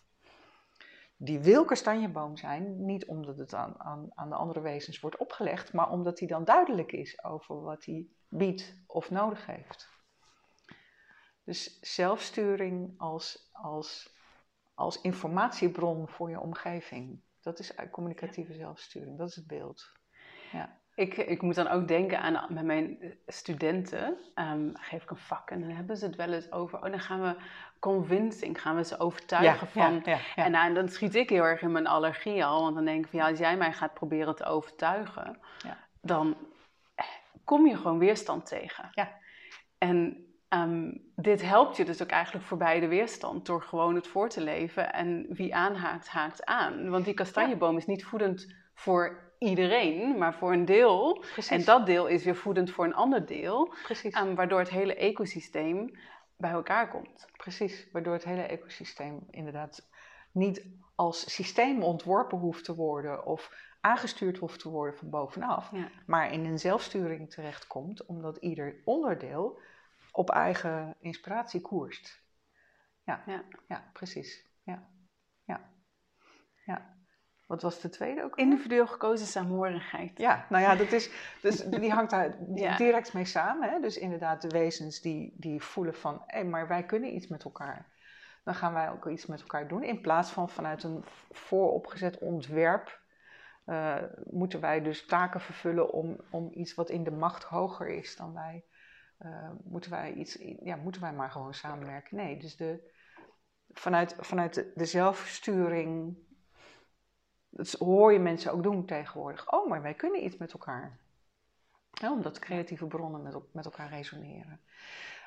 die wil kastanjeboom zijn, niet omdat het aan, aan, aan de andere wezens wordt opgelegd, maar omdat hij dan duidelijk is over wat hij biedt of nodig heeft. Dus zelfsturing als, als, als informatiebron voor je omgeving. Dat is communicatieve zelfsturing, dat is het beeld. Ja. Ik, ik moet dan ook denken aan met mijn studenten. Um, geef ik een vak en dan hebben ze het wel eens over. Oh, dan gaan we convincing, gaan we ze overtuigen van. Ja, en nou, dan schiet ik heel erg in mijn allergie al. Want dan denk ik van ja, als jij mij gaat proberen te overtuigen, dan eh, kom je gewoon weerstand tegen. Ja. En ehm, dit helpt je dus ook eigenlijk voorbij de weerstand door gewoon het voor te leven. En wie aanhaakt, haakt aan. Want die kastanjeboom is niet voedend voor iedereen, maar voor een deel. Precies. En dat deel is weer voedend voor een ander deel. Precies. Um, waardoor het hele ecosysteem bij elkaar komt. Precies, waardoor het hele ecosysteem inderdaad niet als systeem ontworpen hoeft te worden of aangestuurd hoeft te worden van bovenaf, Ja. maar in een zelfsturing terechtkomt, omdat ieder onderdeel op eigen inspiratie koerst. Ja, Ja. ja. precies. Ja. Ja. ja. Wat was de tweede ook? Individueel gekozen saamhorigheid. Ja, nou ja, dat is, dus die hangt daar Ja. direct mee samen. Hè? Dus inderdaad, de wezens die, die voelen van, hé, maar wij kunnen iets met elkaar. Dan gaan wij ook iets met elkaar doen. In plaats van vanuit een vooropgezet ontwerp eh, moeten wij dus taken vervullen om, om iets wat in de macht hoger is dan wij. eh, moeten, wij iets, ja, moeten wij maar gewoon samenwerken? Nee, dus de, vanuit, vanuit de, de zelfsturing dat hoor je mensen ook doen tegenwoordig. Oh, maar wij kunnen iets met elkaar. Ja, omdat creatieve bronnen met, met elkaar resoneren.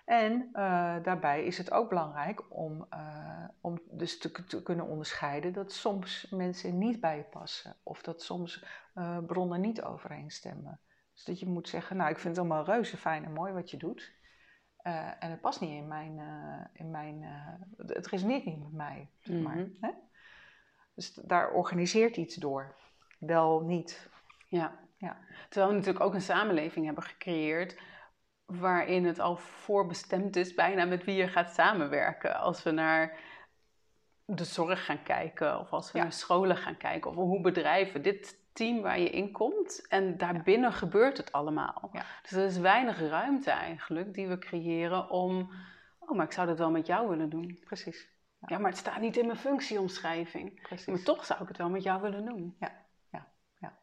En eh, daarbij is het ook belangrijk om, eh, om dus te, te kunnen onderscheiden dat soms mensen niet bij je passen. Of dat soms eh, bronnen niet overeenstemmen. Dus dat je moet zeggen, nou ik vind het allemaal reuze fijn en mooi wat je doet. En het past niet in mijn, in mijn het- resoneert niet met mij. Zeg maar, Mhm. hè? Dus daar organiseert iets door. Wel niet. Ja. Ja. Terwijl we natuurlijk ook een samenleving hebben gecreëerd waarin het al voorbestemd is bijna met wie je gaat samenwerken. Als we naar de zorg gaan kijken of als we Ja. naar scholen gaan kijken of hoe bedrijven, dit team waar je in komt en daarbinnen gebeurt het allemaal. Ja. Dus er is weinig ruimte eigenlijk die we creëren om, oh maar ik zou dat wel met jou willen doen. Precies. Ja, maar het staat niet in mijn functieomschrijving. Precies. Maar toch zou ik het wel met jou willen doen. Ja, ja, ja.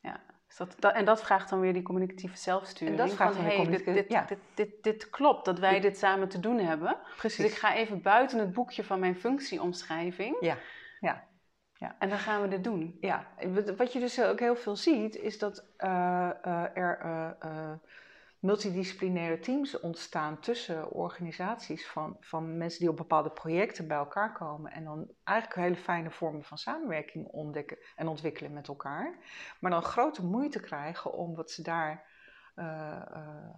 Ja, dus dat, dat- en dat vraagt dan weer die communicatieve zelfsturing. En dat vraagt van, hey, dit, dit, communica- dit, dit, dit klopt, dat wij dit samen te doen hebben. Precies. Dus ik ga even buiten het boekje van mijn functieomschrijving. Ja, ja. Ja. En dan gaan we dit doen. Ja, wat- je dus ook heel veel ziet, is dat eh, eh, er eh, multidisciplinaire teams ontstaan tussen organisaties van, van mensen die op bepaalde projecten bij elkaar komen en dan eigenlijk hele fijne vormen van samenwerking ontdekken en ontwikkelen met elkaar, maar dan grote moeite krijgen om wat ze daar eh, eh,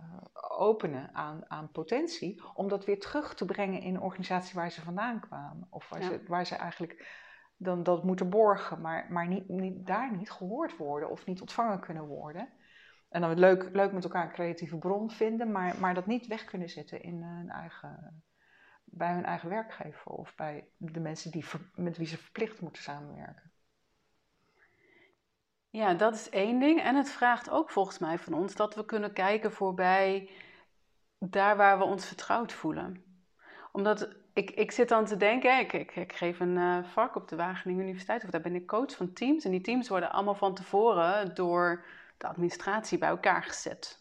openen aan, aan potentie, om dat weer terug te brengen in een organisatie waar ze vandaan kwamen of waar, Ja. ze, waar ze eigenlijk dan dat moeten borgen, maar, maar niet, niet, daar niet gehoord worden of niet ontvangen kunnen worden. En dan leuk, leuk met elkaar een creatieve bron vinden, maar, maar dat niet weg kunnen zetten in hun eigen, bij hun eigen werkgever of bij de mensen die, met wie ze verplicht moeten samenwerken. Ja, dat is één ding. En het vraagt ook volgens mij van ons dat we kunnen kijken voorbij daar waar we ons vertrouwd voelen. Omdat ik, ik zit dan te denken, ik, ik, ik geef een eh, vak op de Wageningen Universiteit, of daar ben ik coach van teams. En die teams worden allemaal van tevoren door de administratie bij elkaar gezet.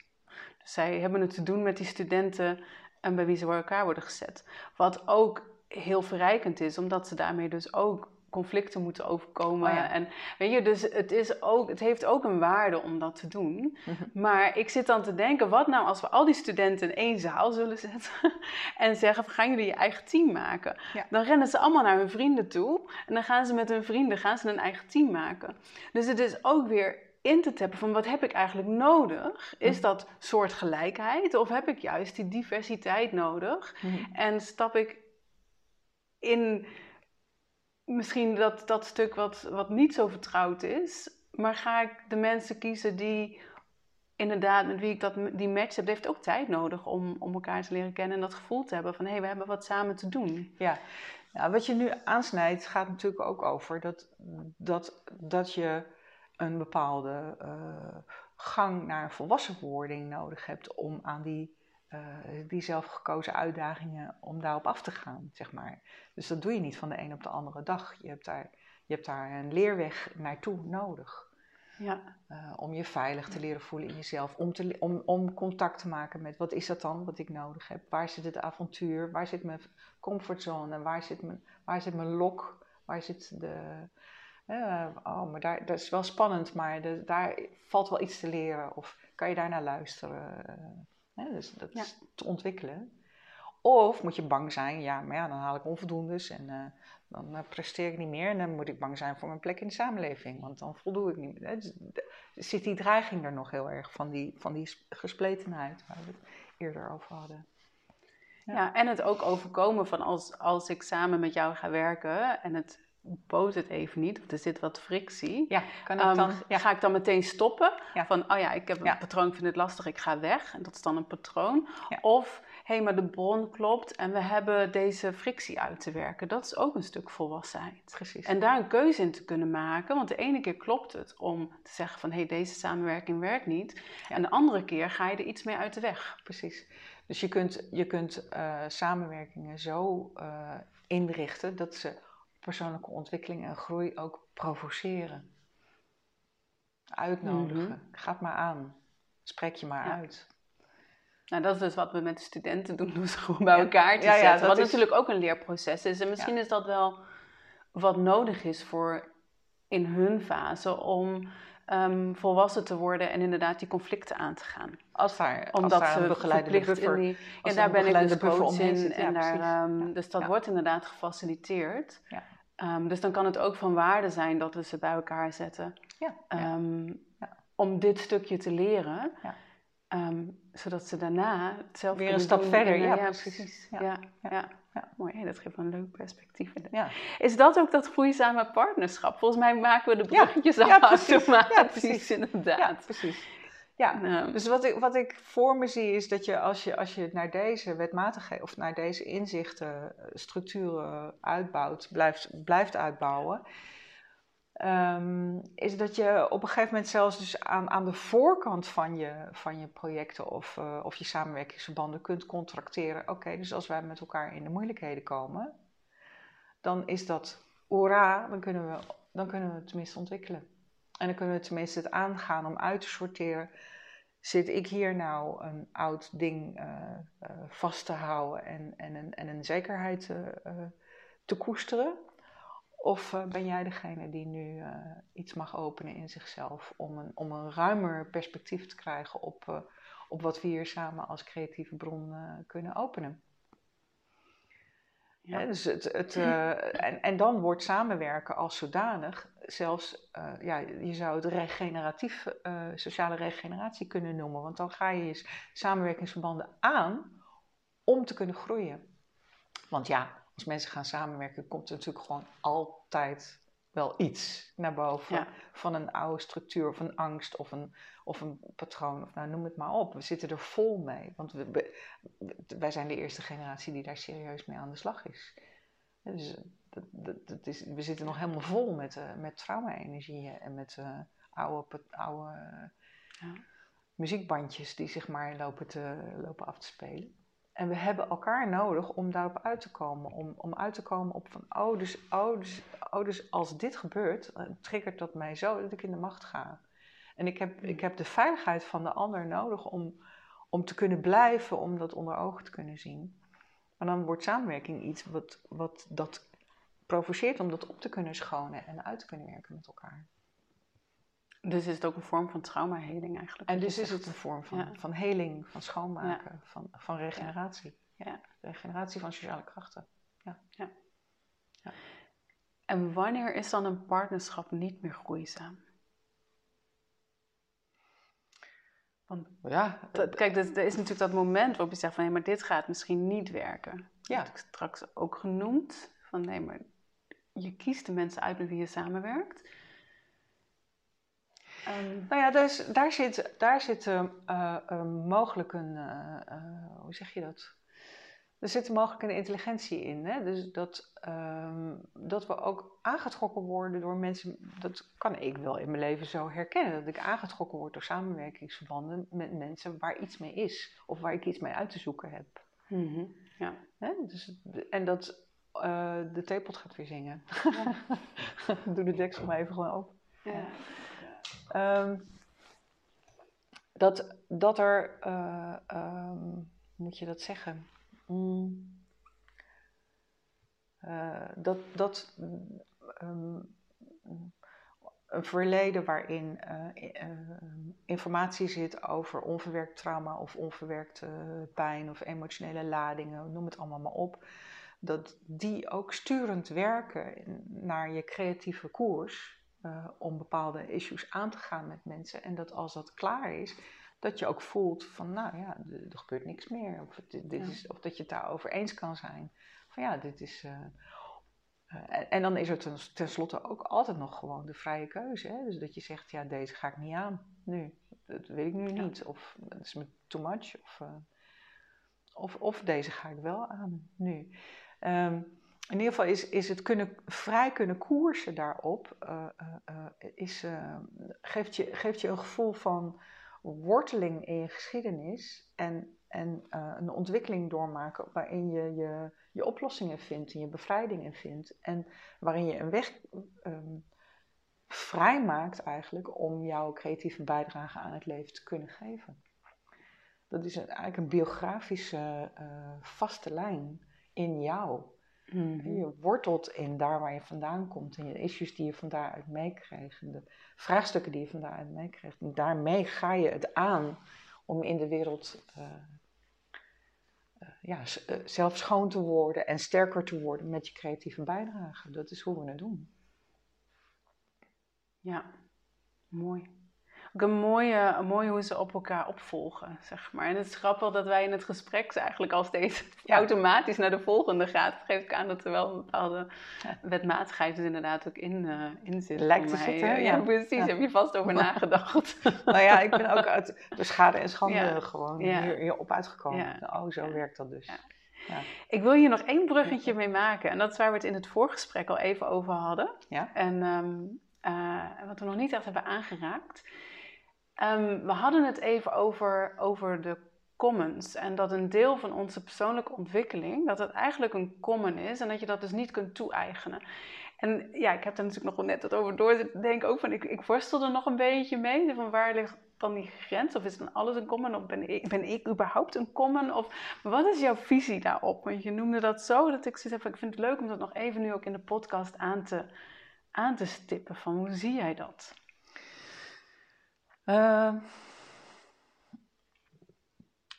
Dus zij hebben het te doen met die studenten en bij wie ze bij elkaar worden gezet. Wat ook heel verrijkend is, omdat ze daarmee dus ook conflicten moeten overkomen. Oh ja. En weet je, dus het, is ook, het heeft ook een waarde om dat te doen. Maar ik zit dan te denken, wat nou als we al die studenten in één zaal zullen zetten en zeggen, van, gaan jullie je eigen team maken? Ja. Dan rennen ze allemaal naar hun vrienden toe en dan gaan ze met hun vrienden gaan ze een eigen team maken. Dus het is ook weer in te tappen van wat heb ik eigenlijk nodig? Is Mhm. dat soortgelijkheid of heb ik juist die diversiteit nodig? En stap ik in misschien dat, dat stuk wat, wat niet zo vertrouwd is, maar ga ik de mensen kiezen die inderdaad met wie ik dat, die match heb, heeft ook tijd nodig om, om elkaar te leren kennen en dat gevoel te hebben van hé, hey, we hebben wat samen te doen. Ja. ja, wat je nu aansnijdt gaat natuurlijk ook over dat, dat, dat je een bepaalde eh, gang naar volwassenwording nodig hebt om aan die, eh, die zelfgekozen uitdagingen, om daarop af te gaan, zeg maar. Dus dat doe je niet van de een op de andere dag. Je hebt daar, je hebt daar een leerweg naartoe nodig. Ja, Eh, om je veilig te leren voelen in jezelf. Om, te, om, om contact te maken met wat is dat dan wat ik nodig heb? Waar zit het avontuur? Waar zit mijn comfortzone? Waar zit mijn, waar zit mijn lok? Waar zit de... oh, maar daar, dat is wel spannend, maar de- daar valt wel iets te leren. Of kan je daar naar luisteren? Hè, dus dat Ja. is te ontwikkelen. Of moet je bang zijn, ja, maar ja, dan haal ik onvoldoendes en eh, dan eh, presteer ik niet meer. En dan moet ik bang zijn voor mijn plek in de samenleving, want dan voldoe ik niet meer. Dus zit die dreiging er nog heel erg van die, van die sp- gespletenheid waar we het eerder over hadden. Ja. en het ook overkomen van als, als ik samen met jou ga werken en het boot het even niet, of er zit wat frictie. Ja, kan ik Ehm, dan? Ja. Ga ik dan meteen stoppen? Ja. Van, oh ja, ik heb een patroon, ik vind het lastig, ik ga weg. En dat is dan een patroon. Of, hé, hey, maar de bron klopt en we hebben deze frictie uit te werken. Dat is ook een stuk volwassenheid. Precies. En daar een keuze in te kunnen maken. Want de ene keer klopt het om te zeggen van, hé, hey, deze samenwerking werkt niet. Ja. En de andere keer ga je er iets mee uit de weg. Precies. Dus je kunt, je kunt eh, samenwerkingen zo eh, inrichten dat ze persoonlijke ontwikkeling en groei ook provoceren. Uitnodigen. Ga het maar aan. Spreek je maar Ja. uit. Nou, dat is dus wat we met de studenten doen, ze gewoon bij elkaar te ja, zetten. wat is- natuurlijk ook een leerproces is. En misschien is dat wel wat nodig is voor in hun fase om ehm, volwassen te worden en inderdaad die conflicten aan te gaan. Als daar, Omdat als daar een begeleidende verplicht buffer... in die... Ja, er daar ben ik dus coach in. zit, ja, en daar, ehm. Dus dat wordt inderdaad gefaciliteerd. Ja. Ehm, dus dan kan het ook van waarde zijn dat we ze bij elkaar zetten. Ja, ja. Ja. Om dit stukje te leren. Ja. Zodat ze daarna hetzelfde Weer een stap verder, ja, precies. Ja, Ja, ja, ja. Mooi, hè, dat geeft wel een leuk perspectief. Ja. Is dat ook dat groeizame partnerschap? Volgens mij maken we de bruggetjes ja, automatisch, Ja, precies. inderdaad. ja, precies. Ja, Nou, Dus wat ik, wat ik voor me zie is dat je als je, als je naar deze wetmatigheid of naar deze inzichten, eh, structuren uitbouwt, blijft, blijft uitbouwen, ehm, is dat je op een gegeven moment zelfs dus aan, aan de voorkant van je, van je projecten of, eh, of je samenwerkingsverbanden kunt contracteren. Oké, dus als wij met elkaar in de moeilijkheden komen, dan is dat hoera, dan kunnen we, dan kunnen we het tenminste ontwikkelen. En dan kunnen we tenminste het aangaan om uit te sorteren. Zit ik hier nou een oud ding eh, eh, vast te houden en, en, een, en een zekerheid te koesteren? Of eh, ben jij degene die nu eh, iets mag openen in zichzelf om een, om een ruimer perspectief te krijgen op, eh, op wat we hier samen als creatieve bron kunnen openen? Ja. Dus het, het, eh, en, en dan wordt samenwerken als zodanig zelfs, ja, je zou het regeneratief, sociale regeneratie kunnen noemen. Want dan ga je je samenwerkingsverbanden aan om te kunnen groeien. Want ja, als mensen gaan samenwerken, komt er natuurlijk gewoon altijd wel iets naar boven. Ja. Van een oude structuur of een angst of een, of een patroon. Of nou, noem het maar op. We zitten er vol mee. Want we, we- wij zijn de eerste generatie die daar serieus mee aan de slag is. Dus dat, dat, dat is, we zitten nog helemaal vol met, eh, met trauma-energieën en met eh, oude, oude Ja. muziekbandjes die zich maar lopen, te, lopen af te spelen. En we hebben elkaar nodig om daarop uit te komen. Om, om uit te komen op van, oh dus, oh, dus, oh, dus als dit gebeurt, dan triggert dat mij zo dat ik in de macht ga. En ik heb, ik heb de veiligheid van de ander nodig om, om te kunnen blijven, om dat onder ogen te kunnen zien. Maar dan wordt samenwerking iets wat, wat dat provoceert om dat op te kunnen schonen en uit te kunnen werken met elkaar. Dus is het ook een vorm van traumaheling eigenlijk? En dus is het een vorm van, Ja. van heling, van schoonmaken, van, van regeneratie. Ja. Regeneratie van sociale krachten. En wanneer is dan een partnerschap niet meer groeizaam? Want Ja, dat- kijk, er is natuurlijk dat moment waarop je zegt van... hé, maar dit gaat misschien niet werken. Ja. Dat heb ik straks ook genoemd. Van nee, maar je kiest de mensen uit met wie je samenwerkt. Ehm, Nou ja, dus, daar zit, daar zit eh, eh, mogelijk een, eh, hoe zeg je dat? Er zit mogelijk een intelligentie in. Hè? Dus dat, ehm, dat we ook aangetrokken worden door mensen. Dat kan ik wel in mijn leven zo herkennen. Dat ik aangetrokken word door samenwerkingsverbanden met mensen waar iets mee is. Of waar ik iets mee uit te zoeken heb. mhm, Ja. Hè? Dus, en dat de theepot gaat weer zingen. Doe de deksel maar even gewoon open. Ja. Ehm, dat, dat er, hoe moet je dat zeggen? Mm. Eh, dat dat ehm, een verleden waarin eh, informatie zit over onverwerkt trauma of onverwerkte pijn of emotionele ladingen, noem het allemaal maar op, dat die ook sturend werken naar je creatieve koers eh, om bepaalde issues aan te gaan met mensen. En dat als dat klaar is, dat je ook voelt van, nou ja, er gebeurt niks meer. Of, dit, dit Ja. is, of dat je het daarover eens kan zijn. Van ja, dit is. eh, en, en, dan is er ten, tenslotte ook altijd nog gewoon de vrije keuze. Hè? Dus dat je zegt, ja, deze ga ik niet aan nu. Dat weet ik nu niet. Of dat is me too much. Of, of, of deze ga ik wel aan nu. Um, in ieder geval is, is het kunnen, vrij kunnen koersen daarop, uh, uh, is, geeft, je, geeft je een gevoel van worteling in je geschiedenis en, en een ontwikkeling doormaken waarin je, je je oplossingen vindt en je bevrijdingen vindt en waarin je een weg um, vrijmaakt eigenlijk om jouw creatieve bijdrage aan het leven te kunnen geven. Dat is eigenlijk een biografische vaste lijn in jou. Mm Je wortelt in daar waar je vandaan komt en je issues die je van daaruit meekrijgt en de vraagstukken die je van daaruit meekrijgt. En daarmee ga je het aan om in de wereld uh, uh, ja, uh, zelf schoon te worden en sterker te worden met je creatieve bijdrage. Dat is hoe we het doen. Ja, mooi mooie, een mooie hoe ze op elkaar opvolgen, zeg maar. En het is grappig dat wij in het gesprek eigenlijk al steeds automatisch naar de volgende gaat. Dat geeft ook aan dat er wel een bepaalde wetmatigheid dus inderdaad ook in, uh, in zit. Lijkt te zitten. Ja, precies. Ja. Heb je vast over nagedacht. nou ja, ik ben ook uit de schade en schande gewoon hier, hierop uitgekomen. Oh, zo werkt dat dus. Ja. Ik wil hier nog één bruggetje mee maken. En dat is waar we het in het voorgesprek al even over hadden. Ja. En um, uh, wat we nog niet echt hebben aangeraakt. Um, we hadden het even over, over de commons. En dat een deel van onze persoonlijke ontwikkeling, dat het eigenlijk een common is en dat je dat dus niet kunt toe-eigenen. En ja, ik heb daar natuurlijk nog net wat over door te denken. Ook van, ik, ik worstel er nog een beetje mee. Van waar ligt dan die grens? Of is dan alles een common? Of ben ik, ben ik überhaupt een common? Of wat is jouw visie daarop? Want je noemde dat zo dat ik zoiets heb. Ik vind het leuk om dat nog even nu ook in de podcast aan te, aan te stippen. Van hoe zie jij dat? Uh,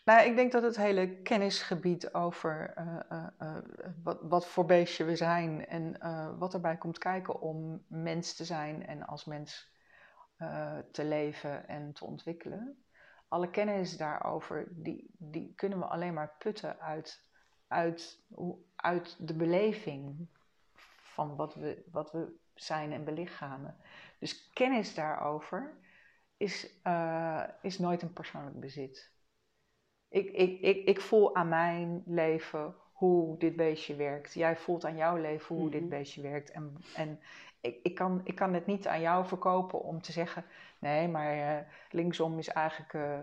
nou, ik denk dat het hele kennisgebied over uh, uh, wat, wat, voor beestje we zijn en wat erbij komt kijken om mens te zijn en als mens te leven en te ontwikkelen. Alle kennis daarover, die, die kunnen we alleen maar putten uit, uit, uit de beleving van wat we, wat we zijn en belichamen. Dus kennis daarover is, uh, is nooit een persoonlijk bezit. Ik, ik, ik, ik voel aan mijn leven hoe dit beestje werkt. Jij voelt aan jouw leven hoe dit mhm. beestje werkt. En, en ik, ik, kan, ik kan het niet aan jou verkopen om te zeggen: nee, maar uh, linksom is eigenlijk, uh,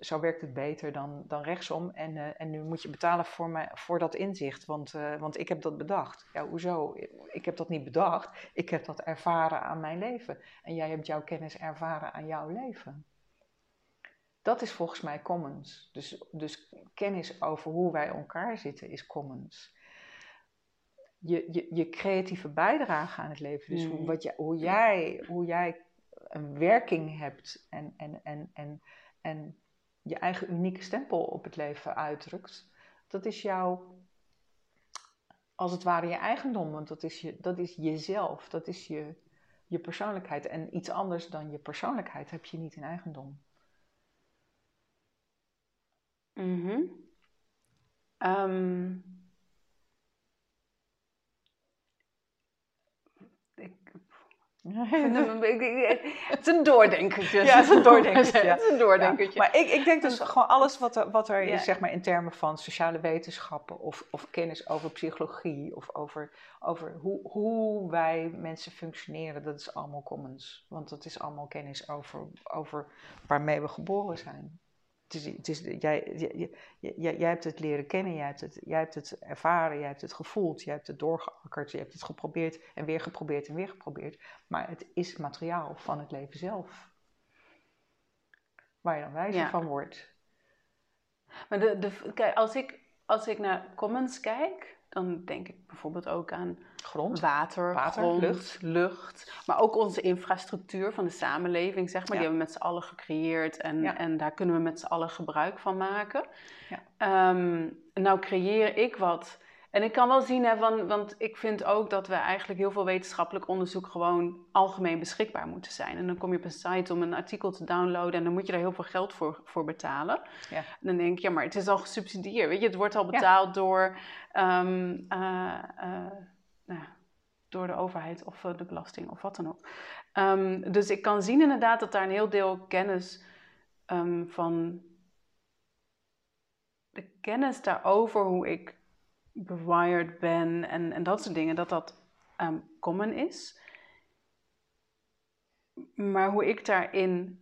zo, werkt het beter dan, dan rechtsom. En, uh, en nu moet je betalen voor, mij, voor dat inzicht, want, want ik heb dat bedacht. Ja, hoezo? Ik heb dat niet bedacht, ik heb dat ervaren aan mijn leven. En jij hebt jouw kennis ervaren aan jouw leven. Dat is volgens mij commons. Dus, dus kennis over hoe wij elkaar zitten is commons je, je, je creatieve bijdrage aan het leven. Dus hoe, mm. wat je, hoe, jij, hoe jij een werking hebt en, en, en, en, en je eigen unieke stempel op het leven uitdrukt, dat is jouw, als het ware, je eigendom. Want dat is, je, dat is jezelf, dat is je, je persoonlijkheid. En iets anders dan je persoonlijkheid heb je niet in eigendom. Mm het is een doordenkertje. Ja, het is een doordenkertje. het is een doordenkertje. Maar ik, ik denk dus gewoon alles wat er, wat er is, zeg maar, in termen van sociale wetenschappen of, of kennis over psychologie of over, over hoe, hoe wij mensen functioneren, dat is allemaal commons. Want dat is allemaal kennis over, over waarmee we geboren zijn is, het is, jij, jij, jij, jij, hebt het leren kennen, jij hebt het, jij hebt het ervaren, jij hebt het gevoeld, jij hebt het doorgeakkerd, je hebt het geprobeerd en weer geprobeerd en weer geprobeerd. Maar het is materiaal van het leven zelf. Waar je dan wijzer van wordt. Maar de, de, kijk, als, ik, als ik naar comments kijk, dan denk ik bijvoorbeeld ook aan grond, water, water grond, lucht. lucht. Maar ook onze infrastructuur van de samenleving, zeg maar. Die hebben we met z'n allen gecreëerd en, en daar kunnen we met z'n allen gebruik van maken. Ja. Um, nou creëer ik wat en ik kan wel zien, hè, van, want ik vind ook dat we eigenlijk heel veel wetenschappelijk onderzoek gewoon algemeen beschikbaar moeten zijn. En dan kom je op een site om een artikel te downloaden en dan moet je daar heel veel geld voor, voor betalen. Ja. En dan denk ik, ja, maar het is al gesubsidieerd. Weet je, het wordt al betaald door um, uh, uh, nou, door de overheid of de belasting of wat dan ook. Ehm, dus ik kan zien inderdaad dat daar een heel deel kennis um, van de kennis daarover, hoe ik bewired ben en, en dat soort dingen, dat dat um, common is. Maar hoe ik daarin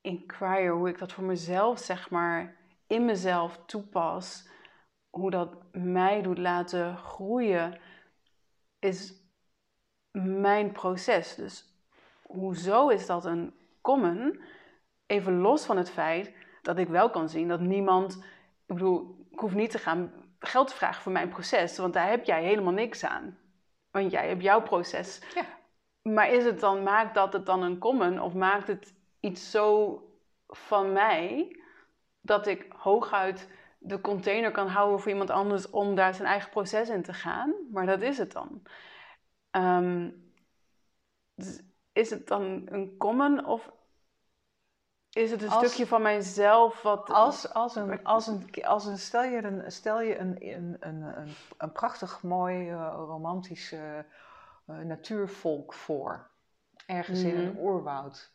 inquire, hoe ik dat voor mezelf, zeg maar, in mezelf toepas, hoe dat mij doet laten groeien, is mijn proces. Dus hoezo is dat een common? Even los van het feit dat ik wel kan zien dat niemand. Ik bedoel, ik hoef niet te gaan geld te vragen voor mijn proces, want daar heb jij helemaal niks aan. Want jij hebt jouw proces. Ja. Maar is het dan, maakt dat het dan een common of maakt het iets zo van mij dat ik hooguit de container kan houden voor iemand anders om daar zijn eigen proces in te gaan? Maar dat is het dan. Um, is het dan een common of is het een stukje van mijzelf wat... Als, als, een, als, een, als een... Stel je een, stel je een, een, een, een prachtig mooi uh, romantisch uh, natuurvolk voor. Ergens in een mhm. oerwoud.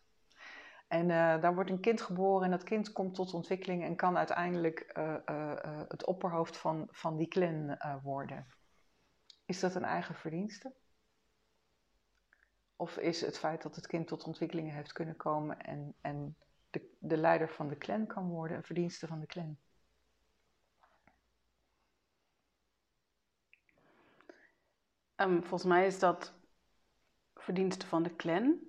En uh, daar wordt een kind geboren en dat kind komt tot ontwikkeling en kan uiteindelijk het opperhoofd van, van die clan worden. Is dat een eigen verdienste? Of is het feit dat het kind tot ontwikkelingen heeft kunnen komen en, en de, de leider van de clan kan worden, een verdienste van de clan? Um, volgens mij is dat verdienste van de clan.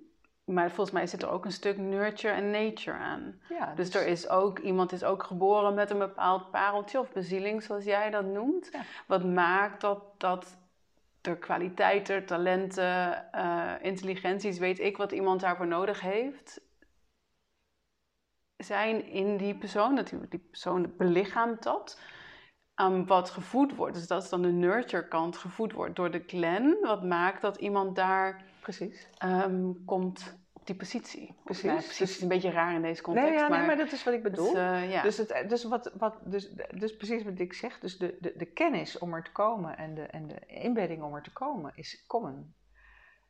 Maar volgens mij zit er ook een stuk nurture en nature aan. Ja, dus... dus, er is ook, iemand is ook geboren met een bepaald pareltje of bezieling, zoals jij dat noemt. Wat maakt dat, dat er kwaliteiten, talenten, uh, intelligenties, weet ik wat iemand daarvoor nodig heeft, zijn in die persoon. Natuurlijk, die persoon belichaamt dat. Um, wat gevoed wordt, dus dat is dan de nurture kant, gevoed wordt door de clan. Wat maakt dat iemand daar Precies. Um, komt op die positie. Precies. Nou, precies is een beetje raar in deze context. Nee, ja, maar, nee, maar dat is wat ik bedoel. Dus, uh, ja. dus, het, dus, wat, wat, dus, dus precies wat ik zeg. Dus de, de, de kennis om er te komen en de, en de inbedding om er te komen is common.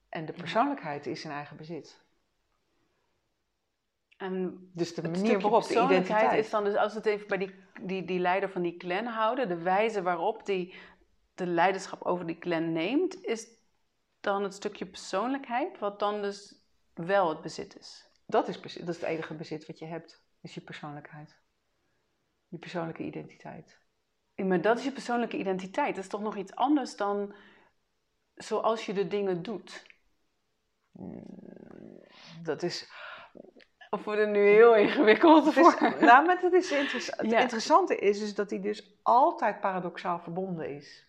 En de persoonlijkheid is in eigen bezit. En dus de manier waarop de identiteit is dan dus als we het even bij die, die, die leider van die clan houden, de wijze waarop die de leiderschap over die clan neemt, is dan het stukje persoonlijkheid, wat dan dus wel het bezit is. Dat is, dat is het enige bezit wat je hebt, is je persoonlijkheid. Je persoonlijke identiteit. Ja, maar dat is je persoonlijke identiteit. Dat is toch nog iets anders dan zoals je de dingen doet? Mm, dat is of wordt het nu heel ingewikkeld voor? nou, maar het, is het interessante is dus dat hij dus altijd paradoxaal verbonden is.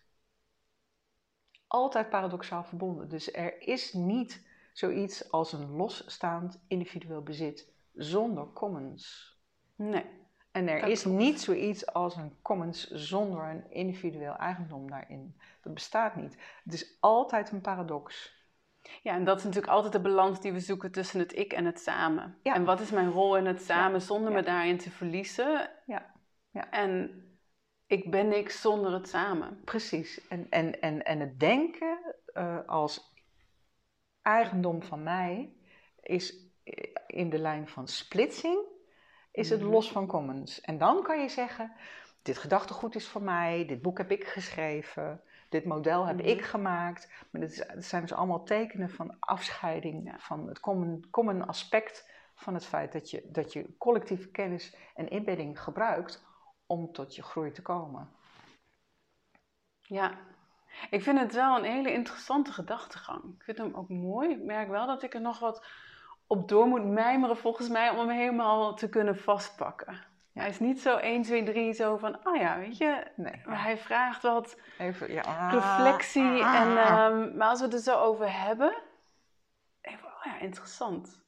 Altijd paradoxaal verbonden. Dus er is niet zoiets als een losstaand individueel bezit zonder commons. Nee. En er is niet zoiets als een commons zonder een individueel eigendom daarin. Dat bestaat niet. Het is altijd een paradox. Ja, en dat is natuurlijk altijd de balans die we zoeken tussen het ik en het samen. En wat is mijn rol in het samen zonder me daarin te verliezen? Ja. ja. En ik ben niks zonder het samen. Precies. En, en, en, en het denken uh, als eigendom van mij is in de lijn van splitsing, is het mhm. los van commons. En dan kan je zeggen, dit gedachtegoed is voor mij, dit boek heb ik geschreven, dit model heb ik mhm. gemaakt. Maar het, zijn dus allemaal tekenen van afscheiding, van het common, common aspect van het feit dat je, dat je collectieve kennis en inbedding gebruikt om tot je groei te komen. Ja, ik vind het wel een hele interessante gedachtegang. Ik vind hem ook mooi. Ik merk wel dat ik er nog wat op door moet mijmeren volgens mij om hem helemaal te kunnen vastpakken. Hij is niet zo 1, 2, 3 zo van, oh ja, weet je. Nee. Maar hij vraagt wat Even, ja. reflectie. Ah, en, um, maar als we het er zo over hebben, even, oh ja, interessant.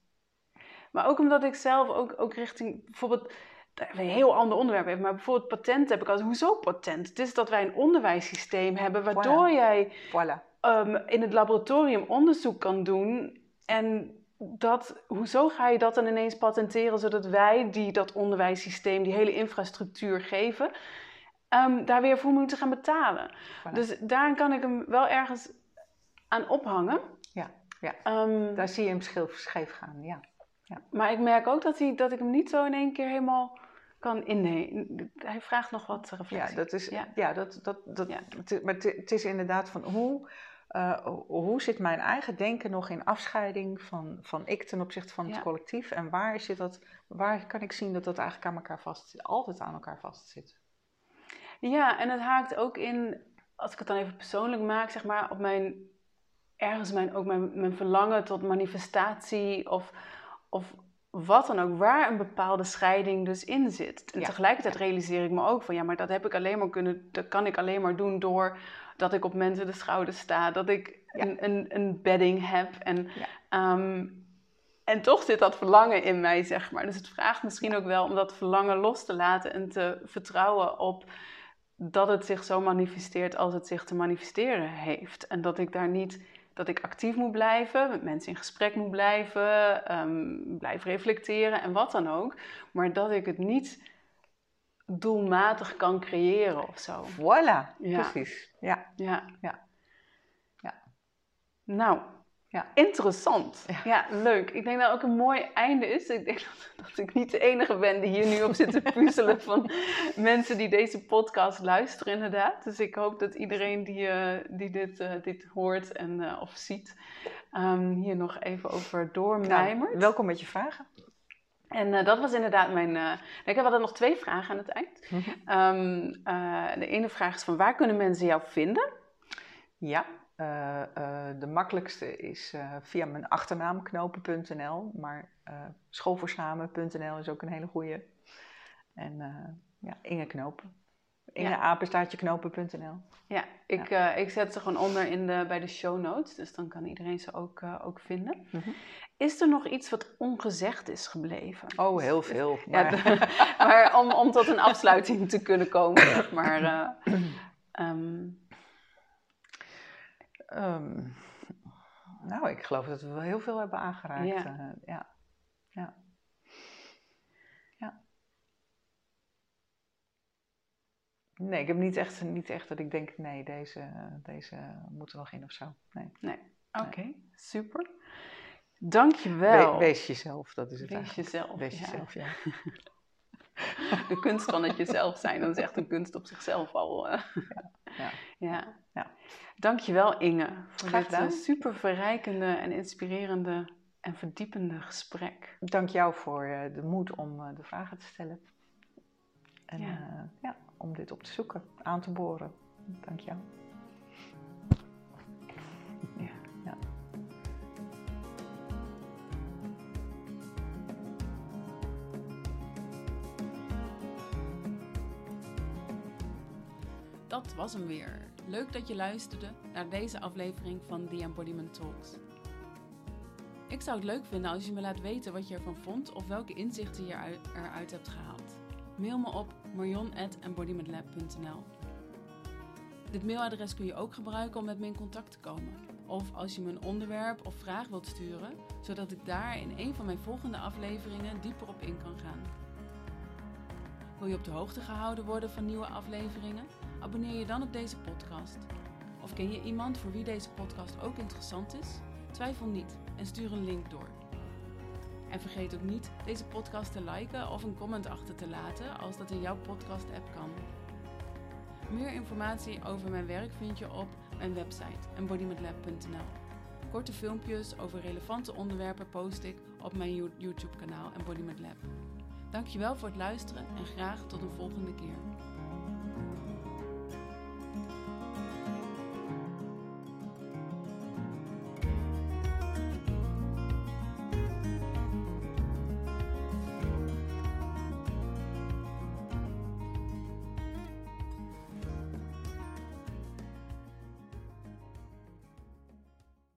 Maar ook omdat ik zelf ook, ook richting bijvoorbeeld een heel ander onderwerp heb, maar bijvoorbeeld patent heb ik als hoezo patent? Het is dat wij een onderwijssysteem hebben waardoor jij voilà. Um, in het laboratorium onderzoek kan doen en dat, hoezo ga je dat dan ineens patenteren zodat wij die dat onderwijssysteem, die hele infrastructuur geven, um, daar weer voor moeten gaan betalen? Dus daarin kan ik hem wel ergens aan ophangen. Ja, ja. Ehm, Daar zie je hem scheef, gaan, ja. Maar ik merk ook dat, hij, dat ik hem niet zo in één keer helemaal kan innemen. Hij vraagt nog wat reflectie. Ja, dat is, Ja. ja. dat, dat, dat, Ja. maar het is inderdaad van hoe, eh, hoe zit mijn eigen denken nog in afscheiding van, van ik ten opzichte van het Ja. collectief en waar, zit dat, waar kan ik zien dat dat eigenlijk aan elkaar vast, altijd aan elkaar vastzit? Ja, en het haakt ook in, als ik het dan even persoonlijk maak, zeg maar, op mijn, ergens mijn, ook mijn, mijn verlangen tot manifestatie of, of wat dan ook, waar een bepaalde scheiding dus in zit. En Ja. tegelijkertijd realiseer ik me ook van, ja, maar dat heb ik alleen maar kunnen, dat kan ik alleen maar doen door dat ik op mensen de schouders sta, dat ik Ja. een, een, een bedding heb en... Ja. ehm, en toch zit dat verlangen in mij, zeg maar. Dus het vraagt misschien ook wel om dat verlangen los te laten en te vertrouwen op dat het zich zo manifesteert als het zich te manifesteren heeft. En dat ik daar niet, dat ik actief moet blijven, met mensen in gesprek moet blijven, ehm blijven reflecteren en wat dan ook. Maar dat ik het niet doelmatig kan creëren of zo. Voilà, Ja. precies. Ja, Ja. Ja. Ja. Nou, Ja. interessant. Ja. Ja. leuk. Ik denk dat ook een mooi einde is. Ik denk dat, dat ik niet de enige ben die hier nu op zit te puzzelen van mensen die deze podcast luisteren inderdaad. Dus ik hoop dat iedereen die, eh, die dit, eh, dit hoort en, eh, of ziet, ehm, hier nog even over doormijmert. nou, welkom met je vragen. En dat was inderdaad mijn... eh, ik heb altijd nog twee vragen aan het eind. Ehm, eh, de ene vraag is van waar kunnen mensen jou vinden? Ja, eh, eh, de makkelijkste is eh, via mijn achternaam knopen.nl, maar schoolvoorsamen.nl is ook een hele goede. En ja, Inge Knopen. Inge Ja. apenstaartje knopen.nl. Ja, ik, ik zet ze gewoon onder in de, bij de show notes, dus dan kan iedereen ze ook, ook vinden. Mhm. Is er nog iets wat ongezegd is gebleven? Oh, heel veel. Ja, Maar, de- maar om, om tot een afsluiting te kunnen komen, zeg maar. eh, ehm, nou, ik geloof dat we wel heel veel hebben aangeraakt. Ja. eh, ja. ja. Ja. Nee, ik heb niet echt, niet echt dat ik denk, nee, deze, deze moet er nog in of zo. Nee. nee, oké, super. Dankjewel. We- wees jezelf, dat is het Wees eigenlijk. jezelf. Wees ja. jezelf, ja. De kunst van het jezelf zijn, dat is echt een kunst op zichzelf al. eh. Ja. ja. Ja. Dankjewel Inge voor dit eh, super verrijkende en inspirerende en verdiepende gesprek. Dank jou voor eh, de moed om eh, de vragen te stellen. En Ja. ja. ja, om dit op te zoeken, aan te boren. Dank jou. Dat was hem weer. Leuk dat je luisterde naar deze aflevering van The Embodiment Talks. Ik zou het leuk vinden als je me laat weten wat je ervan vond of welke inzichten je eruit, hebt gehaald. Mail me op marion.embodimentlab.nl Dit mailadres kun je ook gebruiken om met me in contact te komen. Of als je me een onderwerp of vraag wilt sturen, zodat ik daar in een van mijn volgende afleveringen dieper op in kan gaan. Wil je op de hoogte gehouden worden van nieuwe afleveringen? Abonneer je dan op deze podcast. Of ken je iemand voor wie deze podcast ook interessant is? Twijfel niet en stuur een link door. En vergeet ook niet deze podcast te liken of een comment achter te laten als dat in jouw podcast-app kan. Meer informatie over mijn werk vind je op mijn website embodimentlab.nl. Korte filmpjes over relevante onderwerpen post ik op mijn YouTube-kanaal Embodiment Lab. Dankjewel voor het luisteren en graag tot een volgende keer.